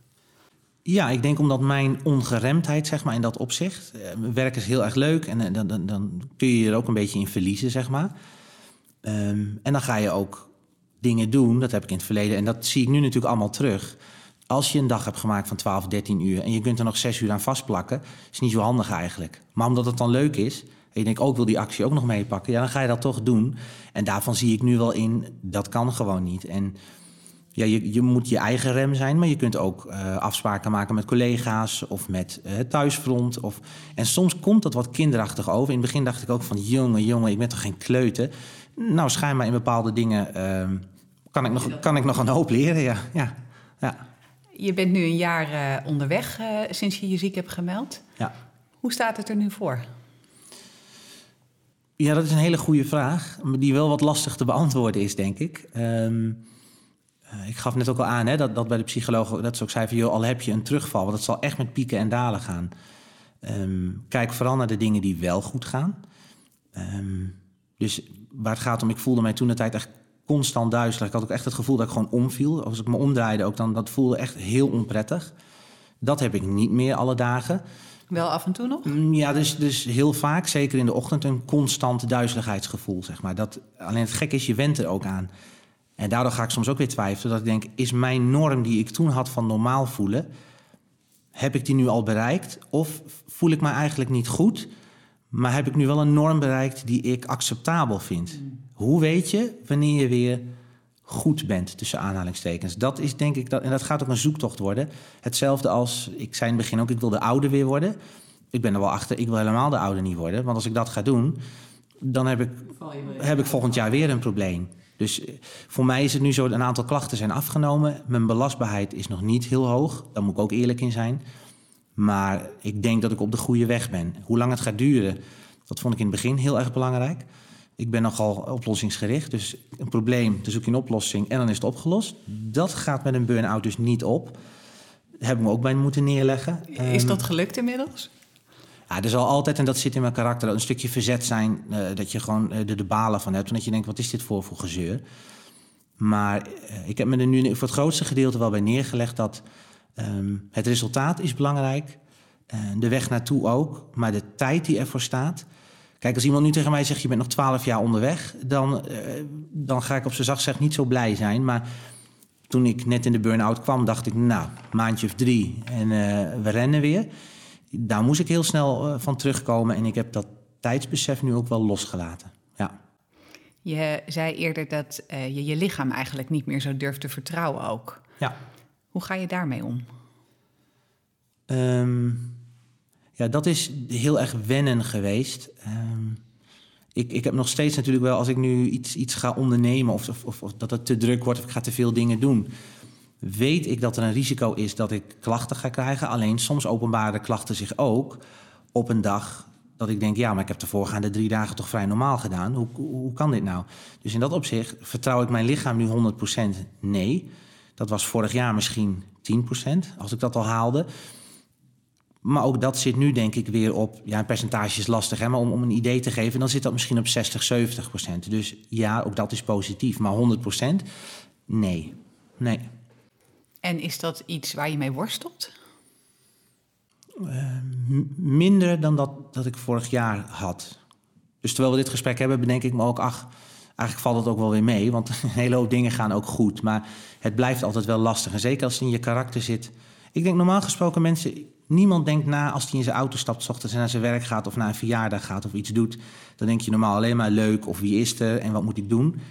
A: Ja, ik denk omdat mijn ongeremdheid, zeg maar, in dat opzicht. Uh, werk is heel erg leuk en uh, dan, dan, dan, kun je je er ook een beetje in verliezen, zeg maar. Um, en dan ga je ook dingen doen, dat heb ik in het verleden en dat zie ik nu natuurlijk allemaal terug. Als je een dag hebt gemaakt van 12, 13 uur en je kunt er nog 6 uur aan vastplakken, is niet zo handig eigenlijk. Maar omdat het dan leuk is, en je denkt ook, oh, wil die actie ook nog meepakken, ja, dan ga je dat toch doen. En daarvan zie ik nu wel in, dat kan gewoon niet. En ja, je, je moet je eigen rem zijn, maar je kunt ook uh, afspraken maken met collega's of met uh, thuisfront. Of, en soms komt dat wat kinderachtig over. In het begin dacht ik ook van, jongen, jongen, ik ben toch geen kleuter? Nou, schijnbaar in bepaalde dingen uh, kan, ik nog, kan ik nog een hoop leren, ja. ja, ja.
C: Je bent nu een jaar onderweg sinds je je ziek hebt gemeld.
A: Ja.
C: Hoe staat het er nu voor?
A: Ja, dat is een hele goede vraag, die wel wat lastig te beantwoorden is, denk ik. Um, uh, ik gaf net ook al aan hè, dat, dat bij de psycholoog dat ze ook zei van... Joh, al heb je een terugval, want het zal echt met pieken en dalen gaan. Um, kijk vooral naar de dingen die wel goed gaan. Um, dus waar het gaat om, ik voelde mij toen de tijd echt constant duizelig. Ik had ook echt het gevoel dat ik gewoon omviel. Als ik me omdraaide ook, dan dat voelde echt heel onprettig. Dat heb ik niet meer alle dagen.
C: Wel af en toe nog?
A: Ja, dus, dus heel vaak, zeker in de ochtend, een constant duizeligheidsgevoel, zeg maar. Dat, alleen het gek is, je went er ook aan. En daardoor ga ik soms ook weer twijfelen. Dat ik denk, is mijn norm die ik toen had van normaal voelen... heb ik die nu al bereikt? Of voel ik me eigenlijk niet goed... maar heb ik nu wel een norm bereikt die ik acceptabel vind? Hoe weet je wanneer je weer goed bent, tussen aanhalingstekens? Dat is denk ik, dat, en dat gaat ook een zoektocht worden. Hetzelfde als, ik zei in het begin ook, ik wil de oude weer worden. Ik ben er wel achter, ik wil helemaal de oude niet worden. Want als ik dat ga doen, dan heb ik, heb ik volgend jaar weer een probleem. Dus eh, voor mij is het nu zo, een aantal klachten zijn afgenomen. Mijn belastbaarheid is nog niet heel hoog, daar moet ik ook eerlijk in zijn. Maar ik denk dat ik op de goede weg ben. Hoe lang het gaat duren, dat vond ik in het begin heel erg belangrijk. Ik ben nogal oplossingsgericht, dus een probleem, dan zoek je een oplossing en dan is het opgelost. Dat gaat met een burn-out dus niet op. Daar hebben we ook bij moeten neerleggen.
C: Is dat ehm, gelukt inmiddels?
A: Ja, er zal altijd, en dat zit in mijn karakter, een stukje verzet zijn. Uh, dat je gewoon uh, er de balen van hebt. En dat je denkt, wat is dit voor, voor gezeur? Maar uh, ik heb me er nu voor het grootste gedeelte wel bij neergelegd dat um, het resultaat is belangrijk. de weg naartoe ook. Maar de tijd die ervoor staat. Kijk, als iemand nu tegen mij zegt, je bent nog twaalf jaar onderweg. Dan, dan ga ik op zijn zacht zeg niet zo blij zijn. Maar toen ik net in de burn-out kwam, dacht ik, nou, maandje of drie en we rennen weer daar moest ik heel snel uh, van terugkomen. En ik heb dat tijdsbesef nu ook wel losgelaten. Ja.
C: Je zei eerder dat uh, je je lichaam eigenlijk niet meer zo durft te vertrouwen ook.
A: Ja.
C: Hoe ga je daarmee om?
A: Um, ja, dat is heel erg wennen geweest. Um, ik, ik heb nog steeds natuurlijk wel, als ik nu iets, iets ga ondernemen... Of, of, of, dat het te druk wordt of ik ga te veel dingen doen weet ik dat er een risico is dat ik klachten ga krijgen. Alleen soms openbaren klachten zich ook op een dag dat ik denk, ja, maar ik heb de voorgaande drie dagen toch vrij normaal gedaan. Hoe, hoe kan dit nou? Dus in dat opzicht vertrouw ik mijn lichaam nu 100% nee. Dat was vorig jaar misschien 10%, als ik dat al haalde. Maar ook dat zit nu denk ik weer op, ja, een percentage is lastig, hè, maar om, om een idee te geven, dan zit dat misschien op 60, 70% Dus ja, ook dat is positief. Maar 100% Nee. Nee.
C: En is dat iets waar je mee worstelt?
A: Uh, minder dan dat, dat ik vorig jaar had. Dus terwijl we dit gesprek hebben, bedenk ik me ook, ach, eigenlijk valt het ook wel weer mee, want een hele hoop dingen gaan ook goed. Maar het blijft altijd wel lastig. En zeker als het in je karakter zit. Ik denk normaal gesproken mensen, niemand denkt na als hij in zijn auto stapt, ochtends en naar zijn werk gaat of naar een verjaardag gaat of iets doet. Dan denk je normaal alleen maar leuk of wie is er en wat moet ik doen.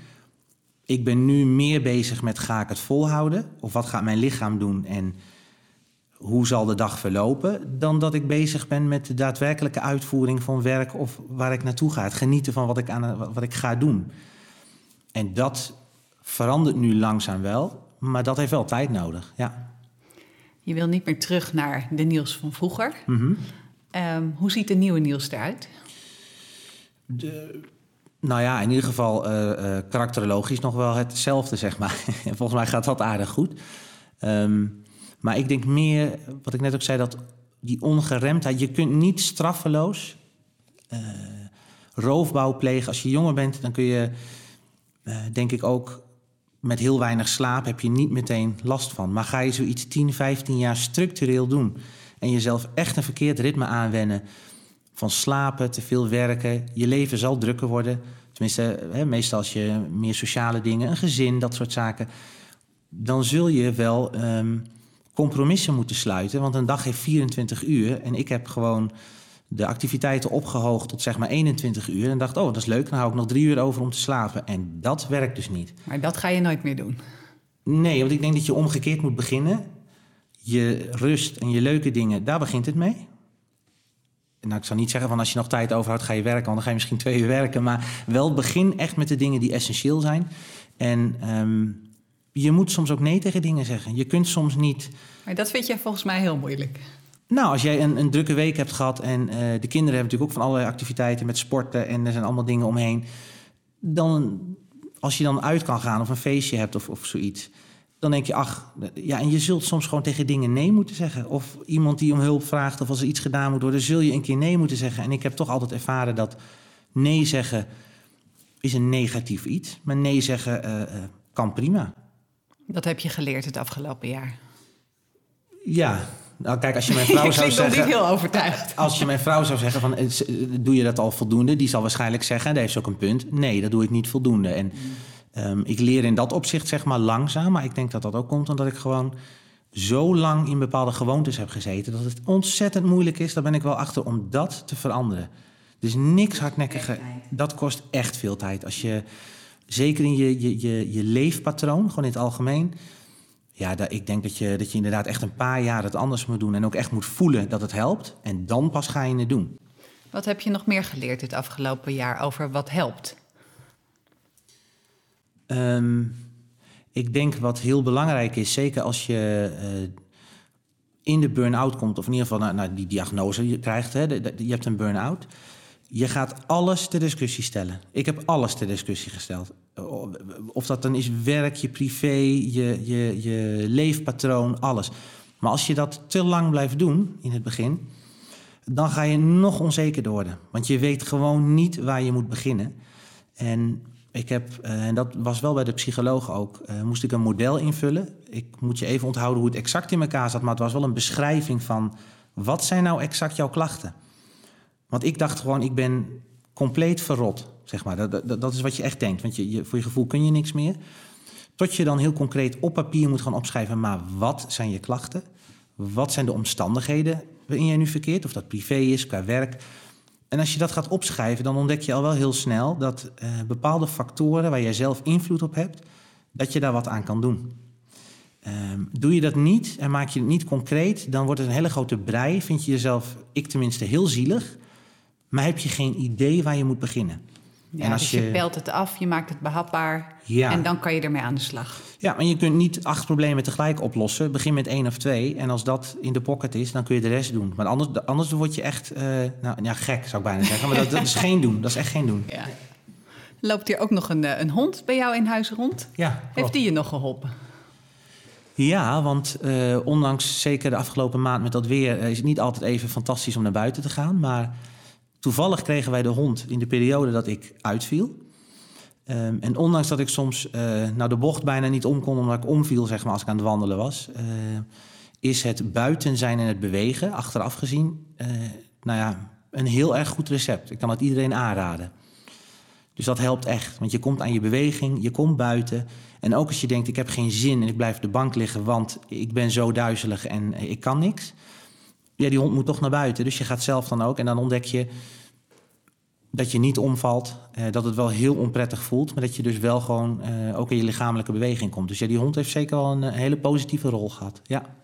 A: Ik ben nu meer bezig met ga ik het volhouden of wat gaat mijn lichaam doen en hoe zal de dag verlopen, dan dat ik bezig ben met de daadwerkelijke uitvoering van werk of waar ik naartoe ga. Het genieten van wat ik, aan, wat ik ga doen. En dat verandert nu langzaam wel, maar dat heeft wel tijd nodig. Ja.
C: Je wil niet meer terug naar de Niels van vroeger.
A: Mhm.
C: Ehm, hoe ziet de nieuwe Niels eruit?
A: De, nou ja, in ieder geval uh, uh, karakterologisch nog wel hetzelfde, zeg maar. Volgens mij gaat dat aardig goed. Ehm, maar ik denk meer, wat ik net ook zei, dat die ongeremdheid... Je kunt niet straffeloos uh, roofbouw plegen. Als je jonger bent, dan kun je, denk ik ook... met heel weinig slaap heb je niet meteen last van. Maar ga je zoiets 10, 15 jaar structureel doen... en jezelf echt een verkeerd ritme aanwennen van slapen, te veel werken. Je leven zal drukker worden. Tenminste, hè, meestal als je meer sociale dingen, een gezin, dat soort zaken. Dan zul je wel um, compromissen moeten sluiten. Want een dag heeft 24 uur. En ik heb gewoon de activiteiten opgehoogd tot zeg maar 21 uur. En dacht, oh, dat is leuk, dan hou ik nog drie uur over om te slapen. En dat werkt dus niet.
C: Maar dat ga je nooit meer doen?
A: Nee, want ik denk dat je omgekeerd moet beginnen. Je rust en je leuke dingen, daar begint het mee nou, ik zou niet zeggen van als je nog tijd overhoudt, ga je werken, want dan ga je misschien twee uur werken. Maar wel begin echt met de dingen die essentieel zijn. En um, je moet soms ook nee tegen dingen zeggen. Je kunt soms niet.
C: Maar dat vind jij volgens mij heel moeilijk.
A: Nou, als jij een, een drukke week hebt gehad en uh, de kinderen hebben natuurlijk ook van allerlei activiteiten met sporten en er zijn allemaal dingen omheen. Dan, als je dan uit kan gaan of een feestje hebt of, of zoiets dan denk je, ach, ja, en je zult soms gewoon tegen dingen nee moeten zeggen. Of iemand die om hulp vraagt, of als er iets gedaan moet worden, zul je een keer nee moeten zeggen. En ik heb toch altijd ervaren dat nee zeggen is een negatief iets. Maar nee zeggen uh, uh, kan prima.
C: Dat heb je geleerd het afgelopen jaar.
A: Ja, nou kijk, als je mijn vrouw zou zeggen...
C: niet heel overtuigd.
A: Als je mijn vrouw zou zeggen van, doe je dat al voldoende? Die zal waarschijnlijk zeggen, en daar heeft ze ook een punt... nee, dat doe ik niet voldoende. En... Mm. Um, ik leer in dat opzicht zeg maar langzaam, maar ik denk dat dat ook komt omdat ik gewoon zo lang in bepaalde gewoontes heb gezeten dat het ontzettend moeilijk is. Daar ben ik wel achter om dat te veranderen. Dus niks hardnekkige. Dat kost echt veel tijd. Als je zeker in je, je, je, je leefpatroon, gewoon in het algemeen. Ja, dat, ik denk dat je, dat je inderdaad echt een paar jaar het anders moet doen. En ook echt moet voelen dat het helpt. En dan pas ga je het doen.
C: Wat heb je nog meer geleerd dit afgelopen jaar over wat helpt?
A: Um, ik denk wat heel belangrijk is, zeker als je uh, in de burn-out komt, of in ieder geval naar, die diagnose krijgt, hè, je hebt een burn-out. Je gaat alles ter discussie stellen. Ik heb alles ter discussie gesteld. Of dat dan is werk, je privé, je, je, je leefpatroon, alles. Maar als je dat te lang blijft doen in het begin, dan ga je nog onzekerder worden. Want je weet gewoon niet waar je moet beginnen. En ik heb, uh, en dat was wel bij de psycholoog ook, uh, moest ik een model invullen. Ik moet je even onthouden hoe het exact in elkaar zat, maar het was wel een beschrijving van wat zijn nou exact jouw klachten. Want ik dacht gewoon, ik ben compleet verrot, zeg maar. Dat, dat, dat is wat je echt denkt, want je, je, voor je gevoel kun je niks meer. Tot je dan heel concreet op papier moet gaan opschrijven, maar wat zijn je klachten? Wat zijn de omstandigheden waarin jij nu verkeert? Of dat privé is, qua werk. En als je dat gaat opschrijven, dan ontdek je al wel heel snel dat uh, bepaalde factoren waar jij zelf invloed op hebt, dat je daar wat aan kan doen. Um, doe je dat niet en maak je het niet concreet, dan wordt het een hele grote brei. Vind je jezelf, ik tenminste, heel zielig, maar heb je geen idee waar je moet beginnen.
C: Ja, en als dus je, je pelt het af, je maakt het behapbaar ja. en dan kan je ermee aan de slag.
A: Ja, maar je kunt niet acht problemen tegelijk oplossen. Begin met één of twee en als dat in de pocket is, dan kun je de rest doen. Maar anders, anders word je echt, uh, nou ja, gek zou ik bijna zeggen. Maar dat, dat, is geen doen, dat is echt geen doen. Ja.
C: Loopt hier ook nog een, eh, een hond bij jou in huis rond?
A: Ja.
C: Heeft die je nog geholpen?
A: Ja, want uh, ondanks zeker de afgelopen maand met dat weer... is het niet altijd even fantastisch om naar buiten te gaan, maar... Toevallig kregen wij de hond in de periode dat ik uitviel. Um, en ondanks dat ik soms uh, de bocht bijna niet om kon omdat ik omviel, zeg maar, als ik aan het wandelen was, uh, is het buiten zijn en het bewegen, achteraf gezien, uh, nou ja, een heel erg goed recept. Ik kan het iedereen aanraden. Dus dat helpt echt. Want je komt aan je beweging, je komt buiten. En ook als je denkt, ik heb geen zin en ik blijf op de bank liggen... want ik ben zo duizelig en ik kan niks. Ja, die hond moet toch naar buiten. Dus je gaat zelf dan ook. En dan ontdek je dat je niet omvalt. Eh, dat het wel heel onprettig voelt. Maar dat je dus wel gewoon eh, ook in je lichamelijke beweging komt. Dus ja, die hond heeft zeker wel een, hele positieve rol gehad. Ja.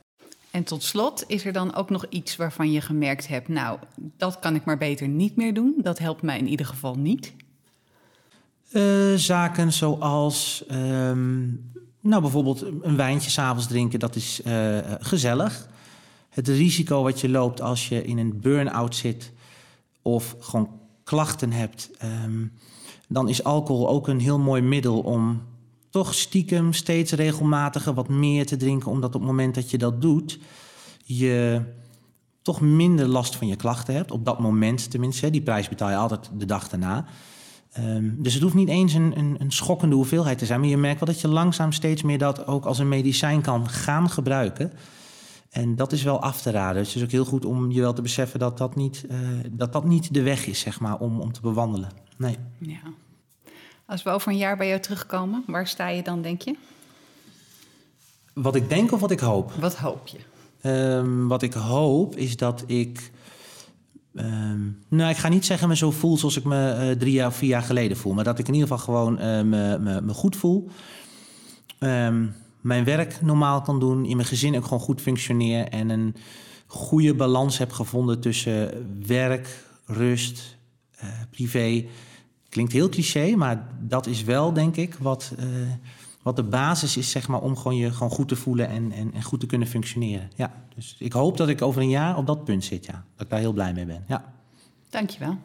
C: En tot slot, is er dan ook nog iets waarvan je gemerkt hebt... nou, dat kan ik maar beter niet meer doen. Dat helpt mij in ieder geval niet.
A: Uh, zaken zoals, ehm, nou bijvoorbeeld een wijntje s'avonds drinken, dat is uh, gezellig. Het risico wat je loopt als je in een burn-out zit of gewoon klachten hebt, um, dan is alcohol ook een heel mooi middel om toch stiekem steeds regelmatiger wat meer te drinken, omdat op het moment dat je dat doet, je toch minder last van je klachten hebt. Op dat moment tenminste. Die prijs betaal je altijd de dag daarna. Um, dus het hoeft niet eens een, een, een, schokkende hoeveelheid te zijn. Maar je merkt wel dat je langzaam steeds meer dat ook als een medicijn kan gaan gebruiken. En dat is wel af te raden. Dus het is ook heel goed om je wel te beseffen dat dat niet, uh, dat dat niet de weg is, zeg maar, om, om te bewandelen. Nee.
C: Ja. Als we over een jaar bij jou terugkomen, waar sta je dan, denk je?
A: Wat ik denk of wat ik hoop?
C: Wat hoop je?
A: Um, wat ik hoop is dat ik Um, nou, ik ga niet zeggen me zo voel zoals ik me uh, drie jaar of vier jaar geleden voel. Maar dat ik in ieder geval gewoon uh, me, me, me, goed voel. Um, mijn werk normaal kan doen. In mijn gezin ook gewoon goed functioneer. En een goede balans heb gevonden tussen werk, rust, uh, privé. Klinkt heel cliché, maar dat is wel, denk ik, wat, wat de basis is zeg maar, om gewoon je gewoon goed te voelen en, en, en goed te kunnen functioneren. Ja, dus ik hoop dat ik over een jaar op dat punt zit, ja. Dat ik daar heel blij mee ben. Ja.
C: Dankjewel.